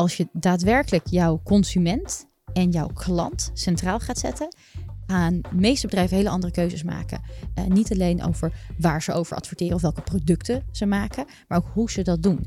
als je daadwerkelijk jouw consument en jouw klant centraal gaat zetten, gaan de meeste bedrijven hele andere keuzes maken. Uh, niet alleen over waar ze over adverteren of welke producten ze maken, maar ook hoe ze dat doen.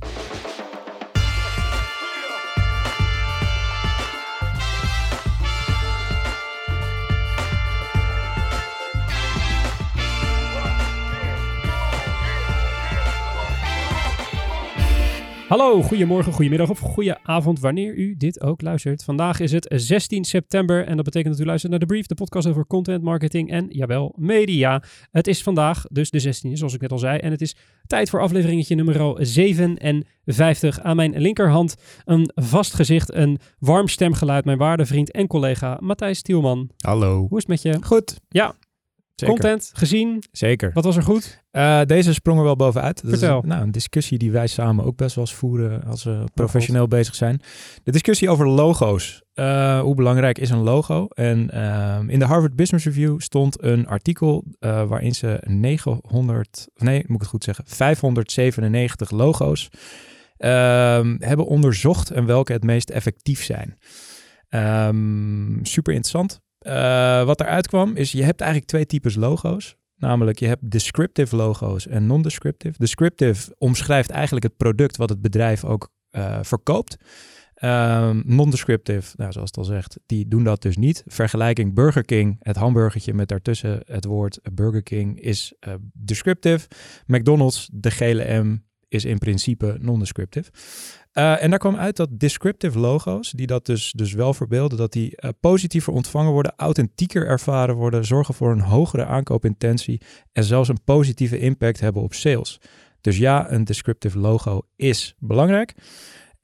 Hallo, goedemorgen, goedemiddag of goede avond, wanneer u dit ook luistert. Vandaag is het 16 september en dat betekent dat u luistert naar de Brief, de podcast over content marketing en, jawel, media. Het is vandaag dus de 16e, zoals ik net al zei, en het is tijd voor afleveringetje nummer 57. Aan mijn linkerhand een vast gezicht, een warm stemgeluid, mijn waarde vriend en collega Matthijs Stielman. Hallo. Hoe is het met je? Goed. Ja, Zeker. Content gezien. Zeker. Wat was er goed? Uh, deze sprong er wel bovenuit. Dat Vertel. Is, nou, een discussie die wij samen ook best wel eens voeren als we professioneel bezig zijn. De discussie over logo's. Uh, hoe belangrijk is een logo? En uh, in de Harvard Business Review stond een artikel uh, waarin ze 900, nee, moet ik het goed zeggen, 597 logo's ehm, hebben onderzocht en welke het meest effectief zijn. Um, super interessant. Uh, wat eruit kwam is, je hebt eigenlijk twee types logo's. Namelijk, je hebt descriptive logo's en non-descriptive. Descriptive omschrijft eigenlijk het product wat het bedrijf ook uh, verkoopt. Um, non-descriptive, nou, zoals het al zegt, die doen dat dus niet. Vergelijking Burger King, het hamburgertje met daartussen het woord Burger King, is uh, descriptive. McDonald's, de gele M, is in principe non-descriptive. Uh, en daar kwam uit dat descriptive logo's, die dat dus, dus wel verbeelden, dat die uh, positiever ontvangen worden, authentieker ervaren worden, zorgen voor een hogere aankoopintentie en zelfs een positieve impact hebben op sales. Dus ja, een descriptive logo is belangrijk.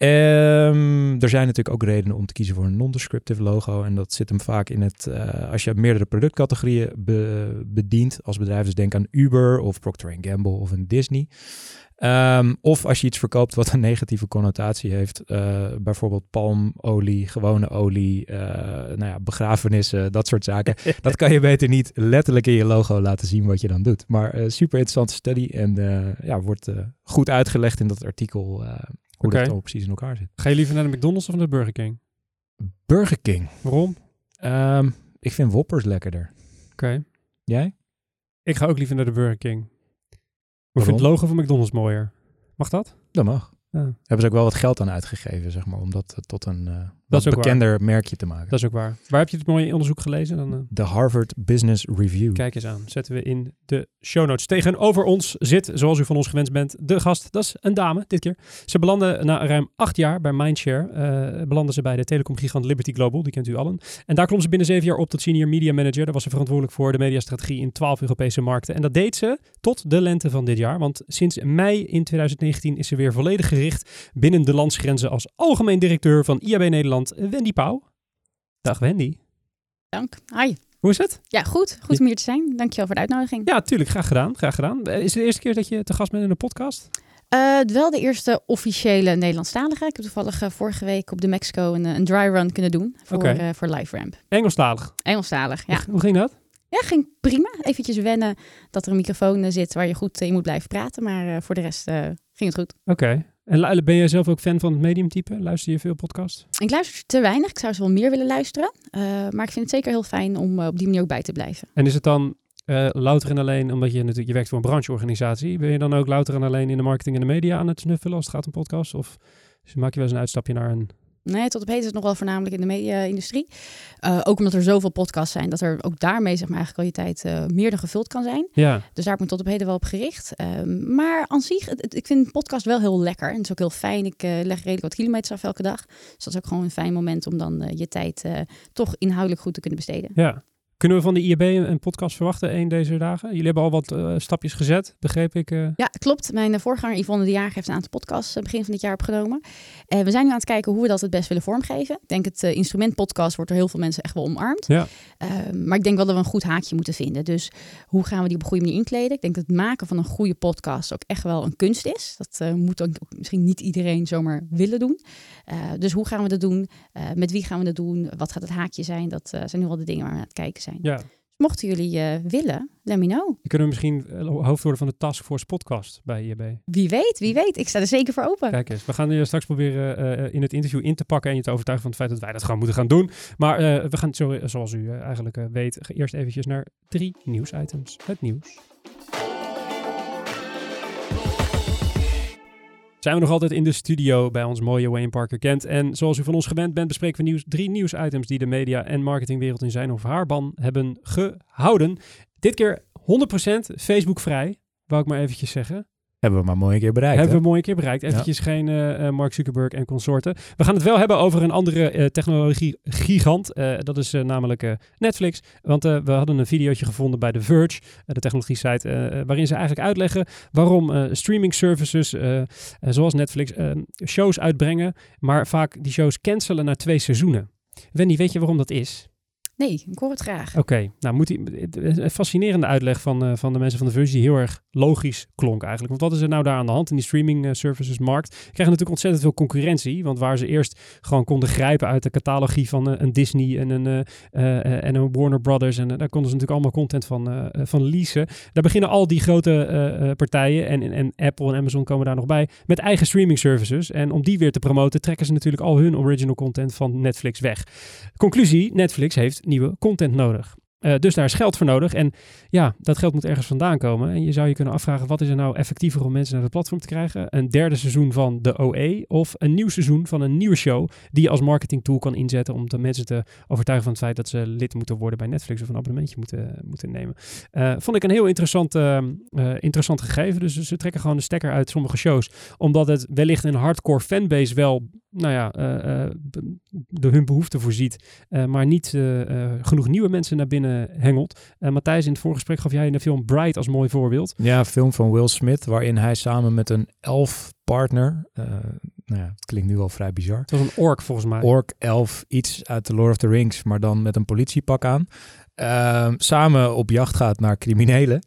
Um, er zijn natuurlijk ook redenen om te kiezen voor een non-descriptive logo. En dat zit hem vaak in het, uh, als je meerdere productcategorieën be, bedient als bedrijf. Dus denk aan Uber of Procter Gamble of een Disney. Um, of als je iets verkoopt wat een negatieve connotatie heeft, uh, bijvoorbeeld palmolie, gewone olie, uh, nou ja, begrafenissen, dat soort zaken. dat kan je beter niet letterlijk in je logo laten zien wat je dan doet. Maar super interessante studie en ja, wordt goed uitgelegd in dat artikel hoe okay. dat precies in elkaar zit. Ga je liever naar de McDonald's of naar de Burger King? Burger King. Waarom? Um, ik vind Whoppers lekkerder. Oké. Okay. Jij? Ik ga ook liever naar de Burger King. Ik vind het logo van McDonald's mooier. Mag dat? Dat mag. Ja. Hebben ze ook wel wat geld aan uitgegeven, zeg maar, om dat tot een uh, dat is bekender waar. merkje te maken. Dat is ook waar. Waar heb je het mooie onderzoek gelezen? Dan, uh... De Harvard Business Review. Kijk eens aan. Zetten we in de show notes. Tegenover ons zit, zoals u van ons gewend bent, de gast. Dat is een dame dit keer. Ze belanden na ruim acht jaar bij Mindshare. Uh, belanden ze bij de telecomgigant Liberty Global. Die kent u allen. En daar klom ze binnen zeven jaar op tot senior media manager. Daar was ze verantwoordelijk voor de mediastrategie in twaalf Europese markten. En dat deed ze tot de lente van dit jaar. Want sinds mei in 2019 is ze weer volledig gericht binnen de landsgrenzen als algemeen directeur van IAB Nederland, Wendy Pauw. Dag Wendy. Dank. Hi. Hoe is het? Ja, goed. Goed om hier te zijn. Dankjewel voor de uitnodiging. Ja, tuurlijk. Graag gedaan. Graag gedaan. Is het de eerste keer dat je te gast bent in een podcast? Uh, wel de eerste officiële Nederlandstalige. Ik heb toevallig uh, vorige week op de Mexico een, een dry run kunnen doen voor, okay. uh, voor LiveRamp. Engelstalig? Engelstalig, ja. Hoe, hoe ging dat? Ja, ging prima. Eventjes wennen dat er een microfoon zit waar je goed in moet blijven praten. Maar voor de rest ging het goed. Oké. Okay. En ben jij zelf ook fan van het mediumtype? Luister je veel podcasts? Ik luister te weinig. Ik zou ze wel meer willen luisteren. Uh, maar ik vind het zeker heel fijn om uh, op die manier ook bij te blijven. En is het dan uh, louter en alleen, omdat je natuurlijk je werkt voor een brancheorganisatie, ben je dan ook louter en alleen in de marketing en de media aan het snuffelen als het gaat om podcasts? Of maak je wel eens een uitstapje naar een Nee, tot op heden is het nog wel voornamelijk in de media-industrie. Uh, ook omdat er zoveel podcasts zijn, dat er ook daarmee zeg maar, eigenlijk al je tijd uh, meer dan gevuld kan zijn. Ja. Dus daar heb ik me tot op heden wel op gericht. Um, maar aan zich, het, het, ik vind een podcast wel heel lekker. En het is ook heel fijn. Ik uh, leg redelijk wat kilometers af elke dag. Dus dat is ook gewoon een fijn moment om dan je tijd toch inhoudelijk goed te kunnen besteden. Ja. Kunnen we van de IAB een podcast verwachten een deze dagen? Jullie hebben al wat uh, stapjes gezet, begreep ik. Uh... Ja, klopt. Mijn uh, voorganger Yvonne de Jager heeft een aantal podcasts begin van dit jaar opgenomen. En we zijn nu aan het kijken hoe we dat het best willen vormgeven. Ik denk het instrument podcast wordt door heel veel mensen echt wel omarmd. Ja. Ehm, maar ik denk wel dat we een goed haakje moeten vinden. Dus hoe gaan we die op een goede manier inkleden? Ik denk dat het maken van een goede podcast ook echt wel een kunst is. Dat moet ook misschien niet iedereen zomaar willen doen. dus hoe gaan we dat doen? met wie gaan we dat doen? Wat gaat het haakje zijn? Dat zijn nu al de dingen waar we aan het kijken zijn. Ja. mochten jullie eh, willen, let me know. Je kunnen misschien eh, hoofd worden van de Taskforce podcast bij IEB. Wie weet, wie weet. Ik sta er zeker voor open. Kijk eens, we gaan je straks proberen eh, in het interview in te pakken en je te overtuigen van het feit dat wij dat gewoon moeten gaan doen. Maar eh, we gaan, zo, zoals u eh, eigenlijk eh, weet, eerst eventjes naar drie nieuwsitems. Het nieuws. Zijn we nog altijd in de studio bij ons mooie Wayne Parker Kent. En zoals u van ons gewend bent, bespreken we nieuws, drie nieuwsitems die de media- en marketingwereld in zijn of haar ban hebben gehouden. Dit keer 100% Facebook-vrij, wou ik maar eventjes zeggen. Hebben we maar mooi een keer bereikt. Hebben we hè? een mooie keer bereikt. Eventjes geen eh, eh, Mark Zuckerberg en consorten. We gaan het wel hebben over een andere eh, technologie-gigant. Dat is namelijk Netflix. Want we hadden een videootje gevonden bij The Verge, de technologie-site, waarin ze eigenlijk uitleggen waarom streaming services zoals Netflix shows uitbrengen, maar vaak die shows cancelen na twee seizoenen. Wendy, weet je waarom dat is? Nee, ik hoor het graag. Oké, nou moet die, een fascinerende uitleg van, eh, van de mensen van de Verge die heel erg logisch klonk eigenlijk. Want wat is er nou daar aan de hand in die streaming eh, services markt? Krijgen natuurlijk ontzettend veel concurrentie, want waar ze eerst gewoon konden grijpen uit de catalogie van eh, een Disney en een, en een Warner Brothers en daar konden ze natuurlijk allemaal content van, van leasen. Daar beginnen al die grote partijen en, en, en Apple en Amazon komen daar nog bij met eigen streaming services. En om die weer te promoten trekken ze natuurlijk al hun original content van Netflix weg. Conclusie, Netflix heeft nieuwe content nodig. Eh, dus daar is geld voor nodig. En ja, dat geld moet ergens vandaan komen. En je zou je kunnen afvragen, wat is er nou effectiever om mensen naar het platform te krijgen? Een derde seizoen van de OE of een nieuw seizoen van een nieuwe show die je als marketing tool kan inzetten om de mensen te overtuigen van het feit dat ze lid moeten worden bij Netflix of een abonnementje moeten, moeten nemen. Eh, vond ik een heel interessant, eh, interessant gegeven. Dus ze trekken gewoon de stekker uit sommige shows, omdat het wellicht een hardcore fanbase wel nou ja, eh, eh, de hun behoeften voorziet, eh, maar niet genoeg nieuwe mensen naar binnen hengelt. Matthijs, in het vorige gesprek gaf jij de film Bright als mooi voorbeeld. Ja, een film van Will Smith, waarin hij samen met een elf partner, nou ja, het klinkt nu al vrij bizar, Het was een ork volgens mij. ork, elf, iets uit The Lord of the Rings, maar dan met een politiepak aan, ehm, samen op jacht gaat naar criminelen.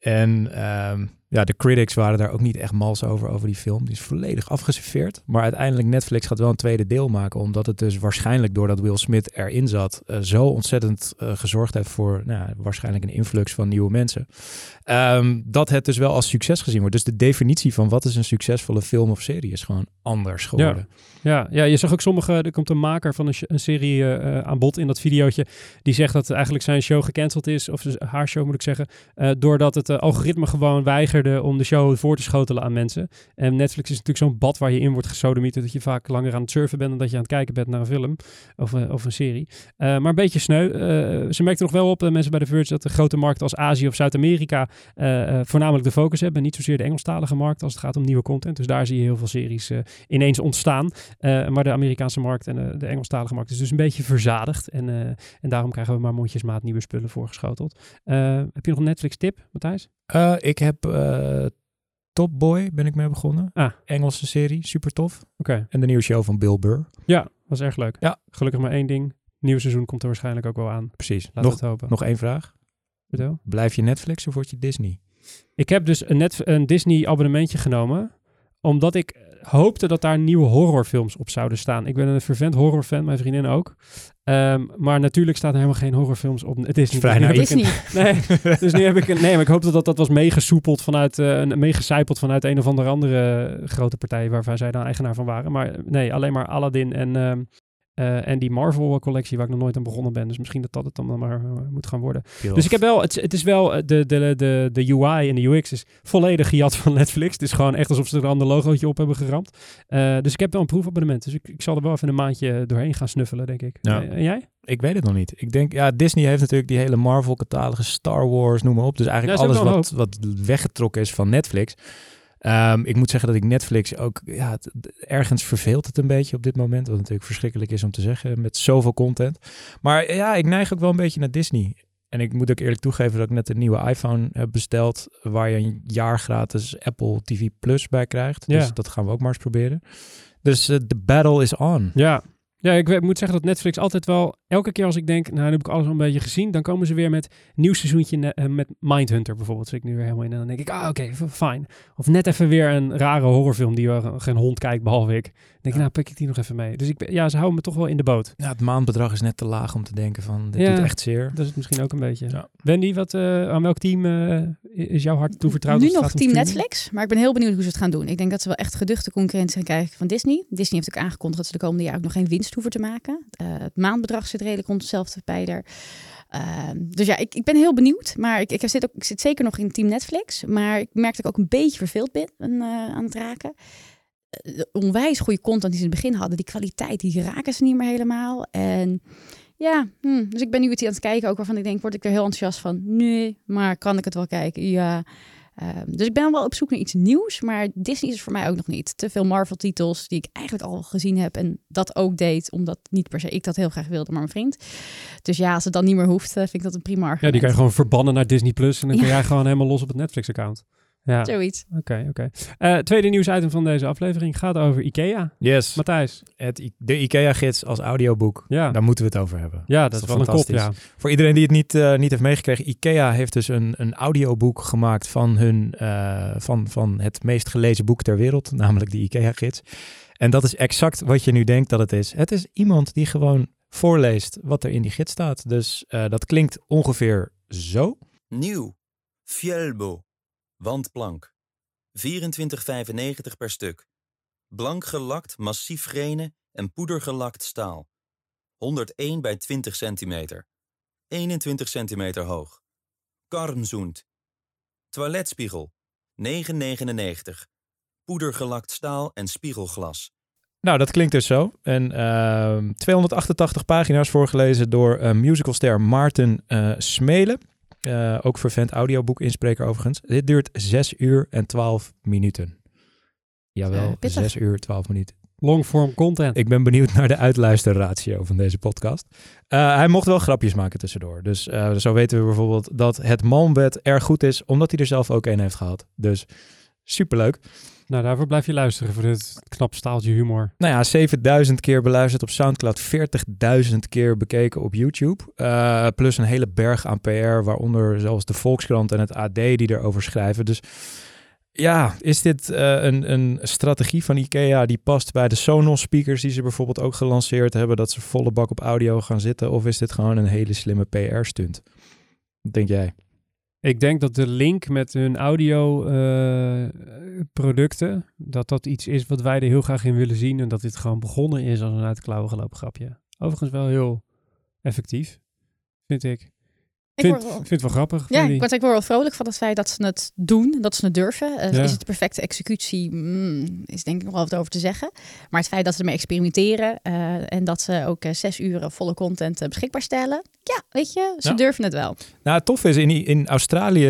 En ehm, ja, de critics waren daar ook niet echt mals over, over die film. Die is volledig afgeserveerd. Maar uiteindelijk Netflix gaat wel een tweede deel maken, omdat het dus waarschijnlijk doordat Will Smith erin zat, eh, zo ontzettend eh, gezorgd heeft voor nou, ja, waarschijnlijk een influx van nieuwe mensen. Ehm, dat het dus wel als succes gezien wordt. Dus de definitie van wat is een succesvolle film of serie is gewoon anders geworden. Ja, ja, je zag ook sommige, er komt een maker van een, serie eh, aan bod in dat videootje, die zegt dat eigenlijk zijn show gecanceld is, of haar show moet ik zeggen, doordat het algoritme gewoon om de show voor te schotelen aan mensen. En Netflix is natuurlijk zo'n bad waar je in wordt gesodemieterd, dat je vaak langer aan het surfen bent dan dat je aan het kijken bent naar een film of, eh, of een serie. Eh, maar een beetje sneu. Eh, ze merkten nog wel op, mensen bij de Verge, dat de grote markten als Azië of Zuid-Amerika voornamelijk de focus hebben, niet zozeer de Engelstalige markt als het gaat om nieuwe content. Dus daar zie je heel veel series ineens ontstaan. Maar de Amerikaanse markt en de Engelstalige markt is dus een beetje verzadigd. En, en daarom krijgen we maar mondjesmaat nieuwe spullen voorgeschoteld. Heb je nog een Netflix-tip, Matthijs? Uh, ik heb Top Boy, ben ik mee begonnen. Ah. Engelse serie, super tof. Oké. Okay. En de nieuwe show van Bill Burr. Ja, was erg leuk. Ja. Gelukkig maar één ding. Nieuw seizoen komt er waarschijnlijk ook wel aan. Precies. Laten nog, we het hopen. Nog één vraag. Vertel. Blijf je Netflix of word je Disney? Ik heb dus een, net, een Disney abonnementje genomen. Omdat ik hoopte dat daar nieuwe horrorfilms op zouden staan. Ik ben een fervent horrorfan, mijn vriendin ook. Um, maar natuurlijk staat er helemaal geen horrorfilms op Disney. Vrij naar Disney. nee, dus nu heb ik een, nee, maar ik hoopte dat dat was meegesoepeld vanuit, uh, meegecijpeld vanuit een of andere andere grote partij waarvan zij dan eigenaar van waren. Maar nee, alleen maar Aladdin en, uh, uh, en die Marvel collectie waar ik nog nooit aan begonnen ben. Dus misschien dat dat het dan maar uh, moet gaan worden. Dus ik heb wel, het, het is wel, de, de, de, de UI en de UX is volledig gejat van Netflix. Het is gewoon echt alsof ze er een ander logootje op hebben geramd. Uh, dus ik heb wel een proefabonnement. Dus ik, ik zal er wel even een maandje doorheen gaan snuffelen, denk ik. Ja. En jij? Ik weet het nog niet. Ik denk, ja, Disney heeft natuurlijk die hele Marvel-catalogus, Star Wars, noem maar op. Dus eigenlijk ja, alles wat, wat weggetrokken is van Netflix. Um, ik moet zeggen dat ik Netflix ook, ja, het, ergens verveelt het een beetje op dit moment. Wat natuurlijk verschrikkelijk is om te zeggen met zoveel content. Maar ja, ik neig ook wel een beetje naar Disney. En ik moet ook eerlijk toegeven dat ik net een nieuwe iPhone heb besteld. Waar je een jaar gratis Apple TV Plus bij krijgt. Ja. Dus dat gaan we ook maar eens proberen. Dus de uh, battle is on. Ja, ja, ik moet zeggen dat Netflix altijd wel elke keer als ik denk, nou, heb ik alles al een beetje gezien, dan komen ze weer met nieuw seizoentje eh, met Mindhunter bijvoorbeeld. Zit ik nu weer helemaal in. En dan denk ik, ah, oké, fijn. Of net even weer een rare horrorfilm die er geen hond kijkt, behalve ik. Dan denk ik, Ja. nou, pik ik die nog even mee. Dus ik, ben- ja, ze houden me toch wel in de boot. Ja, het maandbedrag is net te laag om te denken van, dit Ja. doet echt zeer. Dat is het misschien ook een beetje. Ja. Wendy, wat, eh, aan welk team eh, is jouw hart toevertrouwd? Nu nog Team? Netflix, maar ik ben heel benieuwd hoe ze het gaan doen. Ik denk dat ze wel echt geduchte concurrentie gaan krijgen van Disney. Disney heeft ook aangekondigd dat ze de komende jaar ook nog geen winst hoeven te maken. Eh, het maandbedrag zit redelijk rond hetzelfde pijler. Ehm, dus ja, ik, ik ben heel benieuwd. Maar ik, ik, zit ook, ik zit zeker nog in Team Netflix. Maar ik merk dat ik ook een beetje verveeld ben eh, aan het raken. Eh, onwijs goede content die ze in het begin hadden, die kwaliteit, die raken ze niet meer helemaal. En ja, hm, dus ik ben nu iets aan het kijken, ook waarvan ik denk, word ik er heel enthousiast van? Nee, maar kan ik het wel kijken? Ja. Ehm, dus ik ben wel op zoek naar iets nieuws, maar Disney is voor mij ook nog niet. Te veel Marvel-titels die ik eigenlijk al gezien heb en dat ook deed, omdat niet per se ik dat heel graag wilde, maar mijn vriend. Dus ja, als het dan niet meer hoeft, eh, vind ik dat een prima Ja, die kan je gewoon verbannen naar Disney Plus en dan kun jij gewoon helemaal los op het Netflix-account. Ja, oké, Zoiets. oké. Eh, tweede nieuwsitem van deze aflevering gaat over IKEA. Yes, Matthijs, het, de IKEA-gids als audioboek. ja, Daar moeten we het over hebben. ja dat, is toch wel een kop, ja. fantastisch? Voor iedereen die het niet, eh, niet heeft meegekregen, IKEA heeft dus een, een audioboek gemaakt van, hun, eh, van, van het meest gelezen boek ter wereld, namelijk de IKEA-gids. En dat is exact wat je nu denkt dat het is. Het is iemand die gewoon voorleest wat er in die gids staat. Dus eh, dat klinkt ongeveer zo. Nieuw. Fjellbo. Wandplank. 24,95 per stuk. Blank gelakt massief grenen en poedergelakt staal. 101 bij 20 centimeter. 21 centimeter hoog. Karmzoend. Toiletspiegel. 9,99. Poedergelakt staal en spiegelglas. Nou, dat klinkt dus zo. En ehm 288 pagina's voorgelezen door uh, musicalster Maarten eh, Smelen. Uh, ook vervent audioboekinspreker overigens. Dit duurt 6 uur en 12 minuten. Jawel, Uh, pittig. 6 uur 12 minuten. Longform content. Ik ben benieuwd naar de uitluisterratio van deze podcast. Uh, hij mocht wel grapjes maken tussendoor. Dus uh, zo weten we bijvoorbeeld dat het malmbed erg goed is, omdat hij er zelf ook een heeft gehad. Dus superleuk. Nou, daarvoor blijf je luisteren voor dit knap staaltje humor. Nou ja, 7000 keer beluisterd op Soundcloud, 40.000 keer bekeken op YouTube. Uh, plus een hele berg aan PR, waaronder zelfs de Volkskrant en het AD die erover schrijven. Dus ja, is dit uh, een, een strategie van IKEA die past bij de Sonos speakers die ze bijvoorbeeld ook gelanceerd hebben, dat ze volle bak op audio gaan zitten? Of is dit gewoon een hele slimme PR-stunt? Denk jij? Ik denk dat de link met hun audio uh, producten, dat dat iets is wat wij er heel graag in willen zien. En dat dit gewoon begonnen is als een uit gelopen grapje. Overigens wel heel effectief, vind ik. Ik vind, wel, vind het wel grappig. Ja, ik word, ik word wel vrolijk van het feit dat ze het doen, dat ze het durven. Uh, Ja. Is het de perfecte executie? Mm, is denk ik nog wel wat over te zeggen. Maar het feit dat ze ermee experimenteren uh, en dat ze ook uh, zes uur volle content beschikbaar stellen. Ja, weet je, ze Ja. durven het wel. Nou, het tof is, in, in Australië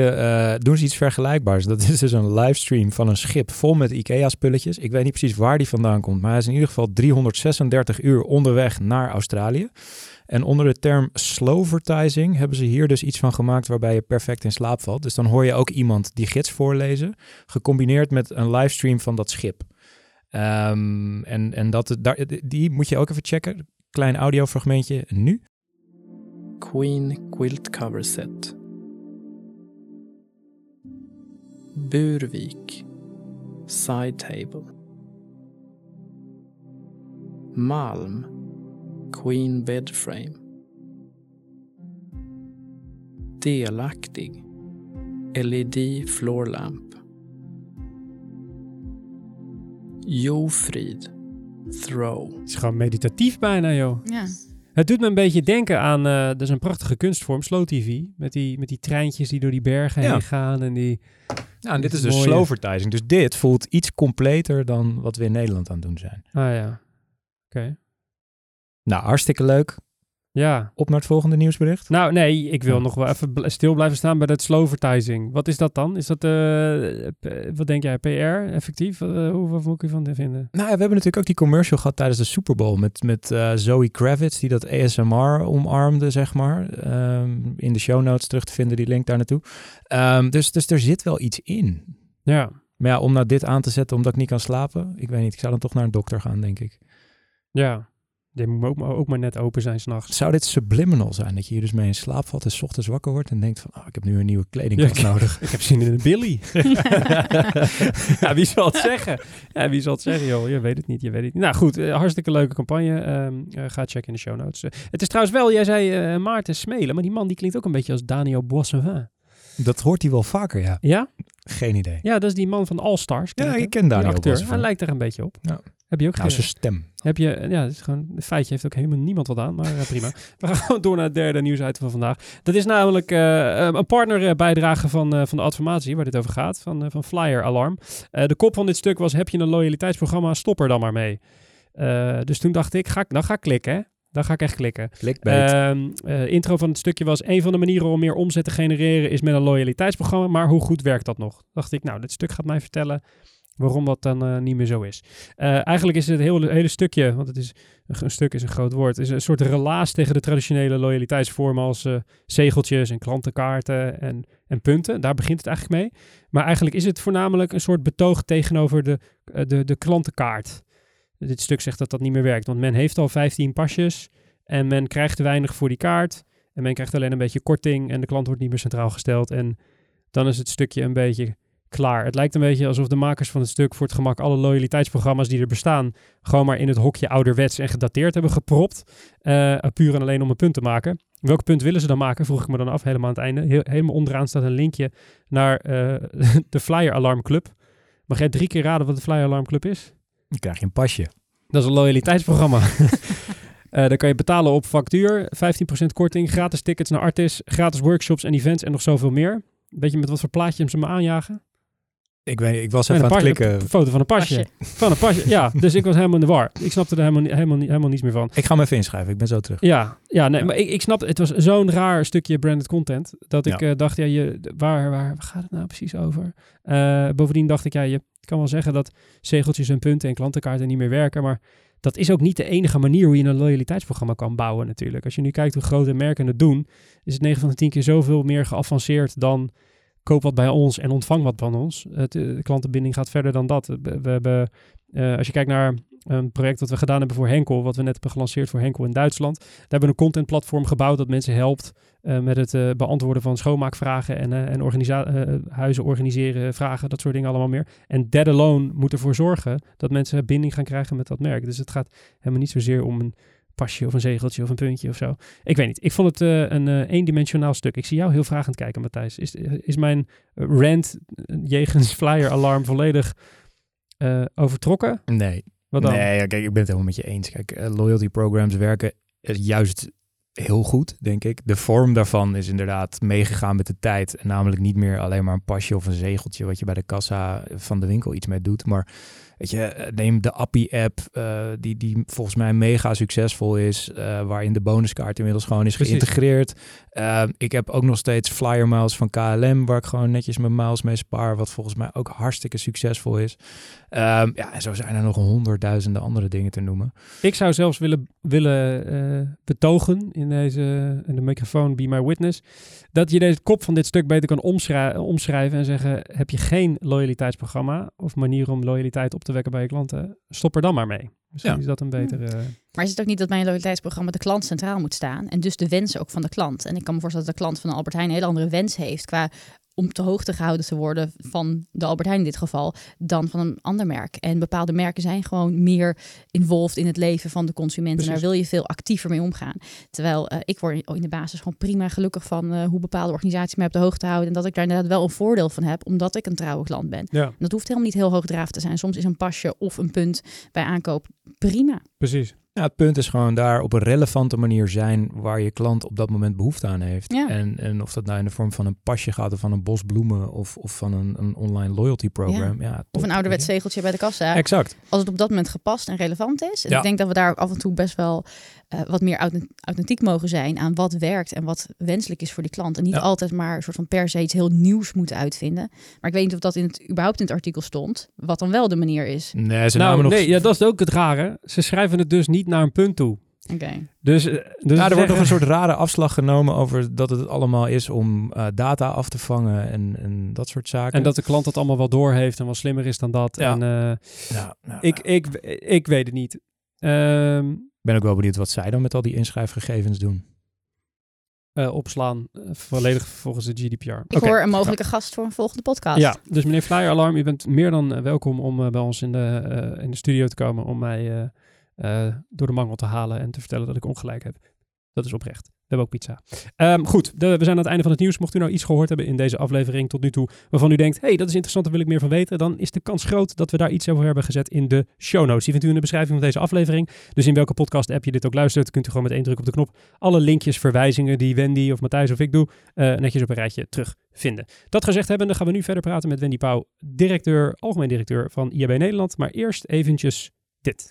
doen ze iets vergelijkbaars. Dat is dus een livestream van een schip vol met IKEA-spulletjes. Ik weet niet precies waar die vandaan komt, maar hij is in ieder geval 336 uur onderweg naar Australië. En onder de term slowvertising hebben ze hier dus iets van gemaakt waarbij je perfect in slaap valt. Dus dan hoor je ook iemand die gids voorlezen, gecombineerd met een livestream van dat schip. Um, en en dat, die moet je ook even checken. Klein audiofragmentje nu. Queen Quilt Cover Set. Burvik. Side Table. Malm. Queen Bed Frame. Delaktig. LED Floor Lamp. Jofrid. Throw. Het is gewoon meditatief bijna, joh. Ja. Het doet me een beetje denken aan, uh, dat is een prachtige kunstvorm, slow TV. Met die, met die treintjes die door die bergen Ja. heen gaan en die... Ja, en dit is mooie- dus slowvertising. Dus dit voelt iets completer dan wat we in Nederland aan het doen zijn. Ah ja, oké. Nou, hartstikke leuk. Ja. Op naar het volgende nieuwsbericht. Nou, nee, ik wil Ja. nog wel even stil blijven staan bij dat slowvertising. Wat is dat dan? Is dat, eh, p- wat denk jij, PR effectief? Uh, hoe, wat moet ik ervan vinden? Nou, ja, we hebben natuurlijk ook die commercial gehad tijdens de Super Bowl met, met eh, Zoe Kravitz, die dat ASMR omarmde, zeg maar. Ehm, in de show notes terug te vinden, die link daar naartoe. Ehm, dus, dus er zit wel iets in. Ja, Maar ja, om nou dit aan te zetten omdat ik niet kan slapen, ik weet niet, ik zou dan toch naar een dokter gaan, denk ik. ja. Die moet ook, maar- ook maar net open zijn s'nachts. Zou dit subliminal zijn? Dat je hier dus mee in slaap valt en 's ochtends wakker wordt en denkt van, oh, ik heb nu een nieuwe kledingkast nodig. Ik heb zin in een Billy. ja, wie zal het zeggen? Ja, wie zal het zeggen, joh? Je weet het niet, je weet het niet. Nou goed, eh, hartstikke leuke campagne. Ehm, eh, ga checken in de show notes. Eh, het is trouwens wel, jij zei Maarten Smelen, maar die man die klinkt ook een beetje als Daniel Boissevin. Dat hoort hij wel vaker, ja. Ja? Geen idee. Ja, dat is die man van All Stars. Ja, je ik ken Daniel acteur. Hij lijkt er een beetje op. Ja. Heb je ook Nou, zijn stem. Heb je, ja, het is gewoon, een feitje heeft ook helemaal niemand wat aan, maar eh, prima. We gaan gewoon door naar het derde nieuwsitem van vandaag. Dat is namelijk eh, een partnerbijdrage van, eh, van de Adformatie, waar dit over gaat, van, eh, van Flyer Alarm. Eh, de kop van dit stuk was, heb je een loyaliteitsprogramma, stop er dan maar mee. Eh, dus toen dacht ik, ga, ik- dan ga ik klikken, hè. Dan ga ik echt klikken. Clickbait. Ehm, eh, intro van het stukje was: een van de manieren om meer omzet te genereren is met een loyaliteitsprogramma. Maar hoe goed werkt dat nog? Dacht ik, nou, dit stuk gaat mij vertellen waarom dat dan eh, niet meer zo is. Eh, eigenlijk is het hele, hele stukje, want het is een, stuk is een groot woord, is een soort relaas tegen de traditionele loyaliteitsvormen als eh, zegeltjes en klantenkaarten en, en punten. Daar begint het eigenlijk mee. Maar eigenlijk is het voornamelijk een soort betoog tegenover de, de, de klantenkaart. Dit stuk zegt dat dat niet meer werkt, want men heeft al 15 pasjes en men krijgt te weinig voor die kaart. En men krijgt alleen een beetje korting en de klant wordt niet meer centraal gesteld. En dan is het stukje een beetje klaar. Het lijkt een beetje alsof de makers van het stuk voor het gemak alle loyaliteitsprogramma's die er bestaan, gewoon maar in het hokje ouderwets en gedateerd hebben gepropt. eh, puur en alleen om een punt te maken. Welk punt willen ze dan maken? Vroeg ik me dan af, helemaal aan het einde. Heel, helemaal onderaan staat een linkje naar eh, de Flyer Alarm Club. Mag jij drie keer raden wat de Flyer Alarm Club is? Dan krijg je een pasje. Dat is een loyaliteitsprogramma. Eh dan kan je betalen op factuur, 15% korting, gratis tickets naar Artis, gratis workshops en events en nog zoveel meer. Weet je met wat voor plaatje ze me aanjagen? Ik, weet, ik was even een aan het pasje- klikken. Een foto van een pasje. Pasje. Van een pasje, ja. Dus ik was helemaal in de war. Ik snapte er helemaal, helemaal, helemaal niets meer van. Ik ga hem even inschrijven. Ik ben zo terug. Ja, ja, nee, Ja. maar ik, ik snap, het was zo'n raar stukje branded content, dat ik Ja. eh, dacht, ja, je, waar, waar, waar gaat het nou precies over? Eh, bovendien dacht ik, ja, je kan wel zeggen dat zegeltjes en punten en klantenkaarten niet meer werken, maar dat is ook niet de enige manier hoe je een loyaliteitsprogramma kan bouwen natuurlijk. Als je nu kijkt hoe grote merken het doen, is het 9 van de 10 keer zoveel meer geavanceerd dan koop wat bij ons en ontvang wat van ons. Het, eh, de klantenbinding gaat verder dan dat. We, hebben, eh, als je kijkt naar een project dat we gedaan hebben voor Henkel, wat we net hebben gelanceerd voor Henkel in Duitsland. Daar hebben we een contentplatform gebouwd dat mensen helpt eh, met het beantwoorden van schoonmaakvragen en, en huizen organiseren, vragen, dat soort dingen allemaal meer. En that alone moet ervoor zorgen dat mensen binding gaan krijgen met dat merk. Dus het gaat helemaal niet zozeer om een pasje of een zegeltje of een puntje of zo. Ik weet niet. Ik vond het eh, een eh, eendimensionaal stuk. Ik zie jou heel vragend kijken, Matthijs. Is, is mijn rant eh, jegens flyer alarm volledig overtrokken? Nee. Wat dan? Nee, ja, kijk, ik ben het helemaal met je eens. Kijk, loyalty programs werken juist heel goed, denk ik. De vorm daarvan is inderdaad meegegaan met de tijd. En namelijk niet meer alleen maar een pasje of een zegeltje wat je bij de kassa van de winkel iets mee doet. Maar weet je, eh, neem de Appie-app, eh, die, die volgens mij mega succesvol is, eh, waarin de bonuskaart inmiddels gewoon is Precies. geïntegreerd. Eh, ik heb ook nog steeds Flyer Miles van KLM, waar ik gewoon netjes mijn miles mee spaar, wat volgens mij ook hartstikke succesvol is. Ehm, ja, en zo zijn er nog honderdduizenden andere dingen te noemen. Ik zou zelfs willen, willen betogen in, deze, in de microfoon Be My Witness, dat je deze kop van dit stuk beter kan omschrij- omschrijven en zeggen, heb je geen loyaliteitsprogramma of manier om loyaliteit op te wekken bij je klanten, stop er dan maar mee. Misschien Ja. is dat een betere... Maar is het ook niet dat mijn loyaliteitsprogramma de klant centraal moet staan en dus de wensen ook van de klant? En ik kan me voorstellen dat de klant van de Albert Heijn een hele andere wens heeft qua om te hoogte gehouden te worden van de Albert Heijn in dit geval dan van een ander merk. En bepaalde merken zijn gewoon meer involved in het leven van de consument. En daar wil je veel actiever mee omgaan. Terwijl eh, ik word in de basis gewoon prima gelukkig van eh, hoe bepaalde organisaties mij op de hoogte houden. En dat ik daar inderdaad wel een voordeel van heb, omdat ik een trouwe klant ben. Ja, En dat hoeft helemaal niet heel hoogdravend te zijn. Soms is een pasje of een punt bij aankoop prima. precies. Ja, het punt is gewoon daar op een relevante manier zijn waar je klant op dat moment behoefte aan heeft. Ja. En, en of dat nou in de vorm van een pasje gaat of van een bos bloemen of, of van een, een online loyalty program. Ja. Of een ouderwets zegeltje bij de kassa. Exact. als het op dat moment gepast en relevant is. En Ja. ik denk dat we daar af en toe best wel eh, wat meer authent- authentiek mogen zijn aan wat werkt en wat wenselijk is voor die klant. En niet Ja. altijd maar een soort van per se iets heel nieuws moeten uitvinden. Maar ik weet niet of dat in het, überhaupt in het artikel stond, wat dan wel de manier is. Nee, ze Nou, namen nog... nee, ja, dat is ook het rare. Ze schrijven het dus niet naar een punt toe. Oké. Dus, eh, dus Ja, er wordt nog een soort rare afslag genomen over dat het allemaal is om eh, data af te vangen en, en dat soort zaken. En dat de klant dat allemaal wel door heeft en wel slimmer is dan dat. Ja. En, eh, Ja, nou, ik, ik, ik weet het niet. Ehm, Ik ben ook wel benieuwd wat zij dan met al die inschrijfgegevens doen. eh, opslaan, eh, volledig volgens de GDPR. Ik hoor een mogelijke gast voor een volgende podcast. Ja, dus meneer Flyer Alarm, u bent meer dan eh, welkom om bij ons in de, eh, in de studio te komen om mij door de mangel te halen en te vertellen dat ik ongelijk heb. Dat is oprecht. Hebben ook pizza. Ehm, goed, we zijn aan het einde van het nieuws. Mocht u nou iets gehoord hebben in deze aflevering tot nu toe waarvan u denkt, hey, dat is interessant, daar wil ik meer van weten, dan is de kans groot dat we daar iets over hebben gezet in de show notes. Die vindt u in de beschrijving van deze aflevering. Dus in welke podcast app je dit ook luistert, kunt u gewoon met één druk op de knop alle linkjes, verwijzingen die Wendy of Matthijs of ik doe, eh, netjes op een rijtje terugvinden. Dat gezegd hebbende gaan we nu verder praten met Wendy Pauw, directeur, algemeen directeur van IAB Nederland. Maar eerst eventjes dit.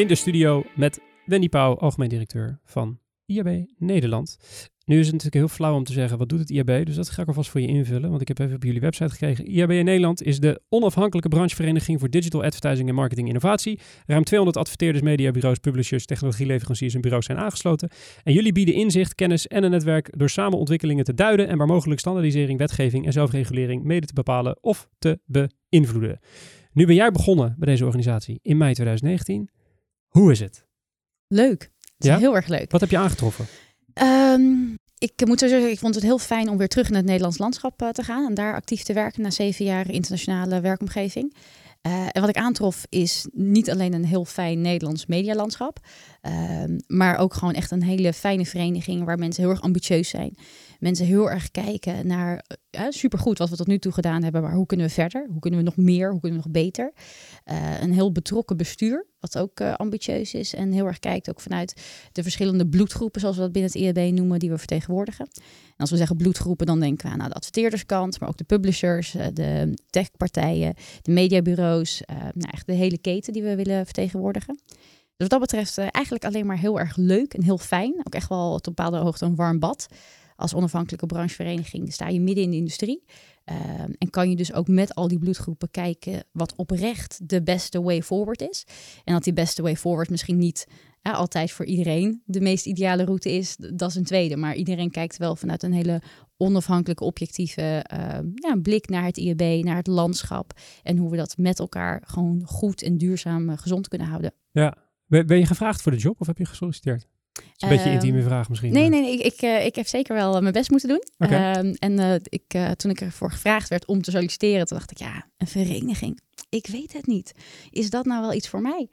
In de studio met Wendy Pauw, algemeen directeur van IAB Nederland. Nu is het natuurlijk heel flauw om te zeggen, wat doet het IAB? Dus dat ga ik alvast voor je invullen, want ik heb even op jullie website gekregen. IAB Nederland is de onafhankelijke branchevereniging voor digital advertising en marketing innovatie. Ruim 200 adverteerders, mediabureaus, publishers, technologieleveranciers en bureaus zijn aangesloten. En jullie bieden inzicht, kennis en een netwerk door samen ontwikkelingen te duiden en waar mogelijk standaardisering, wetgeving en zelfregulering mede te bepalen of te beïnvloeden. Nu ben jij begonnen bij deze organisatie in mei 2019. Hoe is het? Leuk. Het is Ja? heel erg leuk. Wat heb je aangetroffen? Ehm, ik moet zo zeggen, ik vond het heel fijn om weer terug in het Nederlands landschap eh, te gaan en daar actief te werken na zeven jaar internationale werkomgeving. Eh, en wat ik aantrof is niet alleen een heel fijn Nederlands medialandschap, ehm, maar ook gewoon echt een hele fijne vereniging waar mensen heel erg ambitieus zijn. Mensen heel erg kijken naar, uh, supergoed wat we tot nu toe gedaan hebben, maar hoe kunnen we verder? Hoe kunnen we nog meer? Hoe kunnen we nog beter? Uh, een heel betrokken bestuur, wat ook ambitieus is en heel erg kijkt ook vanuit de verschillende bloedgroepen, zoals we dat binnen het IAB noemen, die we vertegenwoordigen. En als we zeggen bloedgroepen, dan denken we aan nou, de adverteerderskant, maar ook de publishers, de techpartijen, de mediabureaus, nou, echt de hele keten die we willen vertegenwoordigen. Dus wat dat betreft uh, eigenlijk alleen maar heel erg leuk en heel fijn. Ook echt wel tot bepaalde hoogte een warm bad. Als onafhankelijke branchevereniging sta je midden in de industrie. Uh, en kan je dus ook met al die bloedgroepen kijken wat oprecht de beste way forward is. En dat die beste way forward misschien niet altijd voor iedereen de meest ideale route is, dat is een tweede. Maar iedereen kijkt wel vanuit een hele onafhankelijke, objectieve uh, ja, blik naar het IAB, naar het landschap. En hoe we dat met elkaar gewoon goed en duurzaam uh, gezond kunnen houden. Ja, ben je gevraagd voor de job of heb je gesolliciteerd? Dat is een beetje een intieme vraag misschien. Nee, nee, nee ik, ik, uh, ik heb zeker wel mijn best moeten doen. Okay. Uh, en uh, ik, toen ik ervoor gevraagd werd om te solliciteren, toen dacht ik, ja, een vereniging. Ik weet het niet. Is dat nou wel iets voor mij?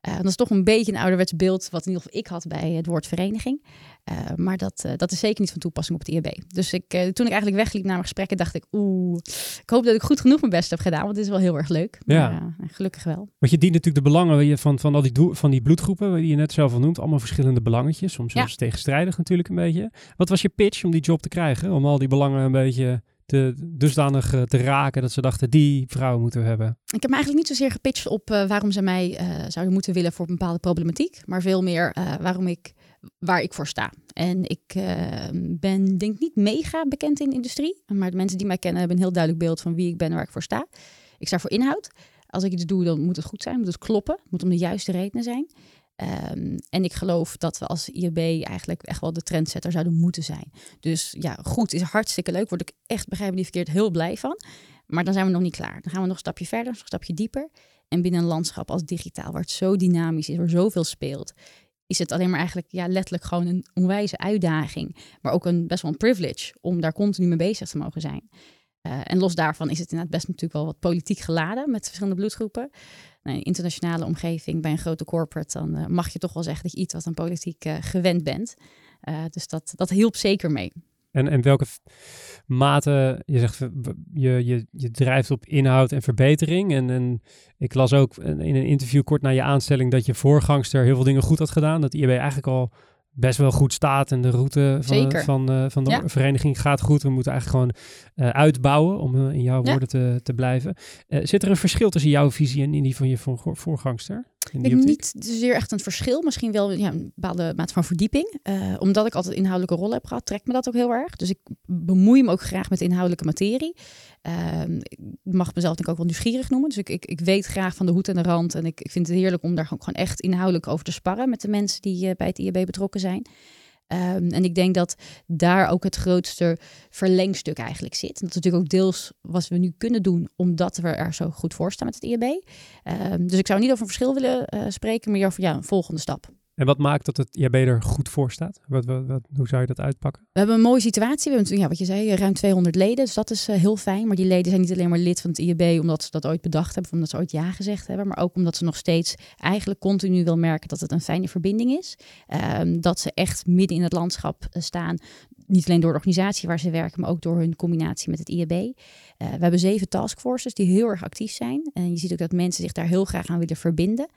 Dat is toch een beetje een ouderwets beeld wat in ieder geval ik had bij het woord vereniging. Uh, maar dat, uh, dat is zeker niet van toepassing op het IAB. Dus ik, toen ik eigenlijk wegliep naar mijn gesprekken, dacht ik, oeh, ik hoop dat ik goed genoeg mijn best heb gedaan, want dit is wel heel erg leuk. Ja. Maar, gelukkig wel. Want je dient natuurlijk de belangen van, van al die, van die bloedgroepen, die je net zelf al noemt, allemaal verschillende belangetjes, soms zelfs ja. tegenstrijdig natuurlijk een beetje. Wat was je pitch om die job te krijgen, om al die belangen een beetje te, dusdanig te raken dat ze dachten, die vrouw moeten we hebben? Ik heb me eigenlijk niet zozeer gepitcht op waarom ze mij zouden moeten willen voor een bepaalde problematiek, maar veel meer waarom ik, waar ik voor sta. En ik ben denk niet mega bekend in de industrie, maar de mensen die mij kennen hebben een heel duidelijk beeld van wie ik ben en waar ik voor sta. Ik sta voor inhoud. Als ik iets doe, dan moet het goed zijn, moet het kloppen, moet om de juiste redenen zijn. Um, en ik geloof dat we als IAB eigenlijk echt wel de trendsetter zouden moeten zijn. Dus ja, goed is hartstikke leuk. Word ik echt, begrijp niet verkeerd, heel blij van. Maar dan zijn we nog niet klaar. Dan gaan we nog een stapje verder, nog een stapje dieper. En binnen een landschap als digitaal, waar het zo dynamisch is, waar zoveel speelt, is het alleen maar eigenlijk ja, letterlijk gewoon een onwijze uitdaging. Maar ook een best wel een privilege om daar continu mee bezig te mogen zijn. Uh, en los daarvan is het inderdaad best natuurlijk wel wat politiek geladen met verschillende bloedgroepen. Nou, in een internationale omgeving bij een grote corporate, dan uh, mag je toch wel zeggen dat je iets wat aan politiek uh, gewend bent. dus dat, dat hielp zeker mee. En, en welke mate, je zegt, je, je, je drijft op inhoud en verbetering. En, en ik las ook in een interview kort na je aanstelling dat je voorgangster heel veel dingen goed had gedaan. Dat IAB eigenlijk al best wel goed staat en de route van, Zeker. van, eh, van de Ja. vereniging gaat goed. We moeten eigenlijk gewoon eh, uitbouwen, om eh, in jouw Ja. woorden te, te blijven. Zit er een verschil tussen jouw visie en die van je voor, voorgangster? In Ik die optiek? niet zozeer echt een verschil. Misschien wel ja, een bepaalde mate van verdieping. Eh, omdat ik altijd inhoudelijke rol heb gehad, trekt me dat ook heel erg. Dus ik bemoei me ook graag met inhoudelijke materie. Ehm, ik mag mezelf denk ik ook wel nieuwsgierig noemen. Dus ik, ik, ik weet graag van de hoed en de rand. En ik, ik vind het heerlijk om daar gewoon gewoon echt inhoudelijk over te sparren met de mensen die eh, bij het IAB betrokken zijn. Ehm, en ik denk dat daar ook het grootste verlengstuk eigenlijk zit. Dat is natuurlijk ook deels wat we nu kunnen doen, omdat we er zo goed voor staan met het IAB. Ehm, dus ik zou niet over een verschil willen eh, spreken, maar over ja, een volgende stap. En wat maakt dat het IAB er goed voor staat? Wat, wat, hoe zou je dat uitpakken? We hebben een mooie situatie. We hebben ja, wat je zei, ruim 200 leden. Dus dat is eh, heel fijn. Maar die leden zijn niet alleen maar lid van het IAB omdat ze dat ooit bedacht hebben, of omdat ze ooit ja gezegd hebben. Maar ook omdat ze nog steeds eigenlijk continu wil merken dat het een fijne verbinding is. Ehm, dat ze echt midden in het landschap eh, staan. Niet alleen door de organisatie waar ze werken, maar ook door hun combinatie met het IAB. Eh, we hebben zeven taskforces die heel erg actief zijn. En je ziet ook dat mensen zich daar heel graag aan willen verbinden.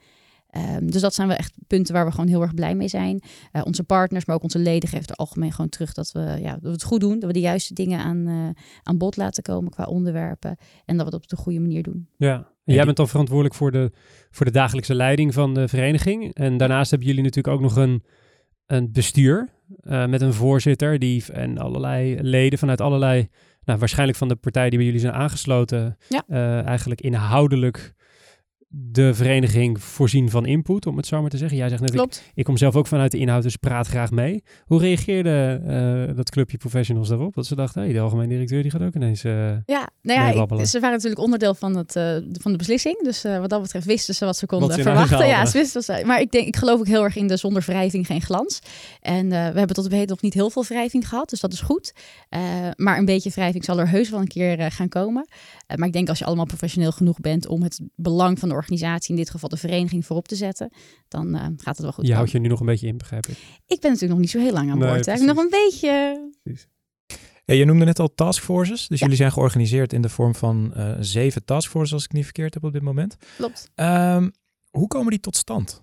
Ehm, dus dat zijn wel echt punten waar we gewoon heel erg blij mee zijn. Eh, onze partners, maar ook onze leden geven er algemeen gewoon terug dat we, ja, dat we het goed doen. Dat we de juiste dingen aan, eh, aan bod laten komen qua onderwerpen. En dat we het op de goede manier doen. Ja, en jij bent dan verantwoordelijk voor de, voor de dagelijkse leiding van de vereniging. En daarnaast hebben jullie natuurlijk ook nog een, een bestuur eh, met een voorzitter die, en allerlei leden vanuit allerlei, nou, waarschijnlijk van de partijen die bij jullie zijn aangesloten, Ja. eigenlijk inhoudelijk de vereniging voorzien van input, om het zo maar te zeggen. Jij zegt net, ik, Klopt. ik kom zelf ook vanuit de inhoud, dus praat graag mee. Hoe reageerde eh, dat clubje professionals daarop? Dat ze dachten, hey, de algemeen directeur die gaat ook ineens... eh, Ja, nou ja, ik- ze waren natuurlijk onderdeel van, het, eh, van de beslissing. Dus wat dat betreft wisten ze wat ze konden Wat verwachten. Ja, ze wisten ze, maar ik, denk, ik geloof ook heel erg in de zonder wrijving geen glans. En we hebben tot op heden nog niet heel veel wrijving gehad, dus dat is goed. Maar een beetje wrijving zal er heus wel een keer gaan komen. Maar ik denk als je allemaal professioneel genoeg bent om het belang van de organisatie, in dit geval de vereniging, voorop te zetten, dan eh, gaat het wel goed je houdt je nu nog een beetje in, begrijp ik. Ik ben natuurlijk nog niet zo heel lang aan Nee, boord. Ik nog een beetje... Ja, je noemde net al taskforces. Dus Ja. jullie zijn georganiseerd in de vorm van eh, zeven taskforces, als ik niet verkeerd heb op dit moment. Klopt. Ehm, hoe komen die tot stand?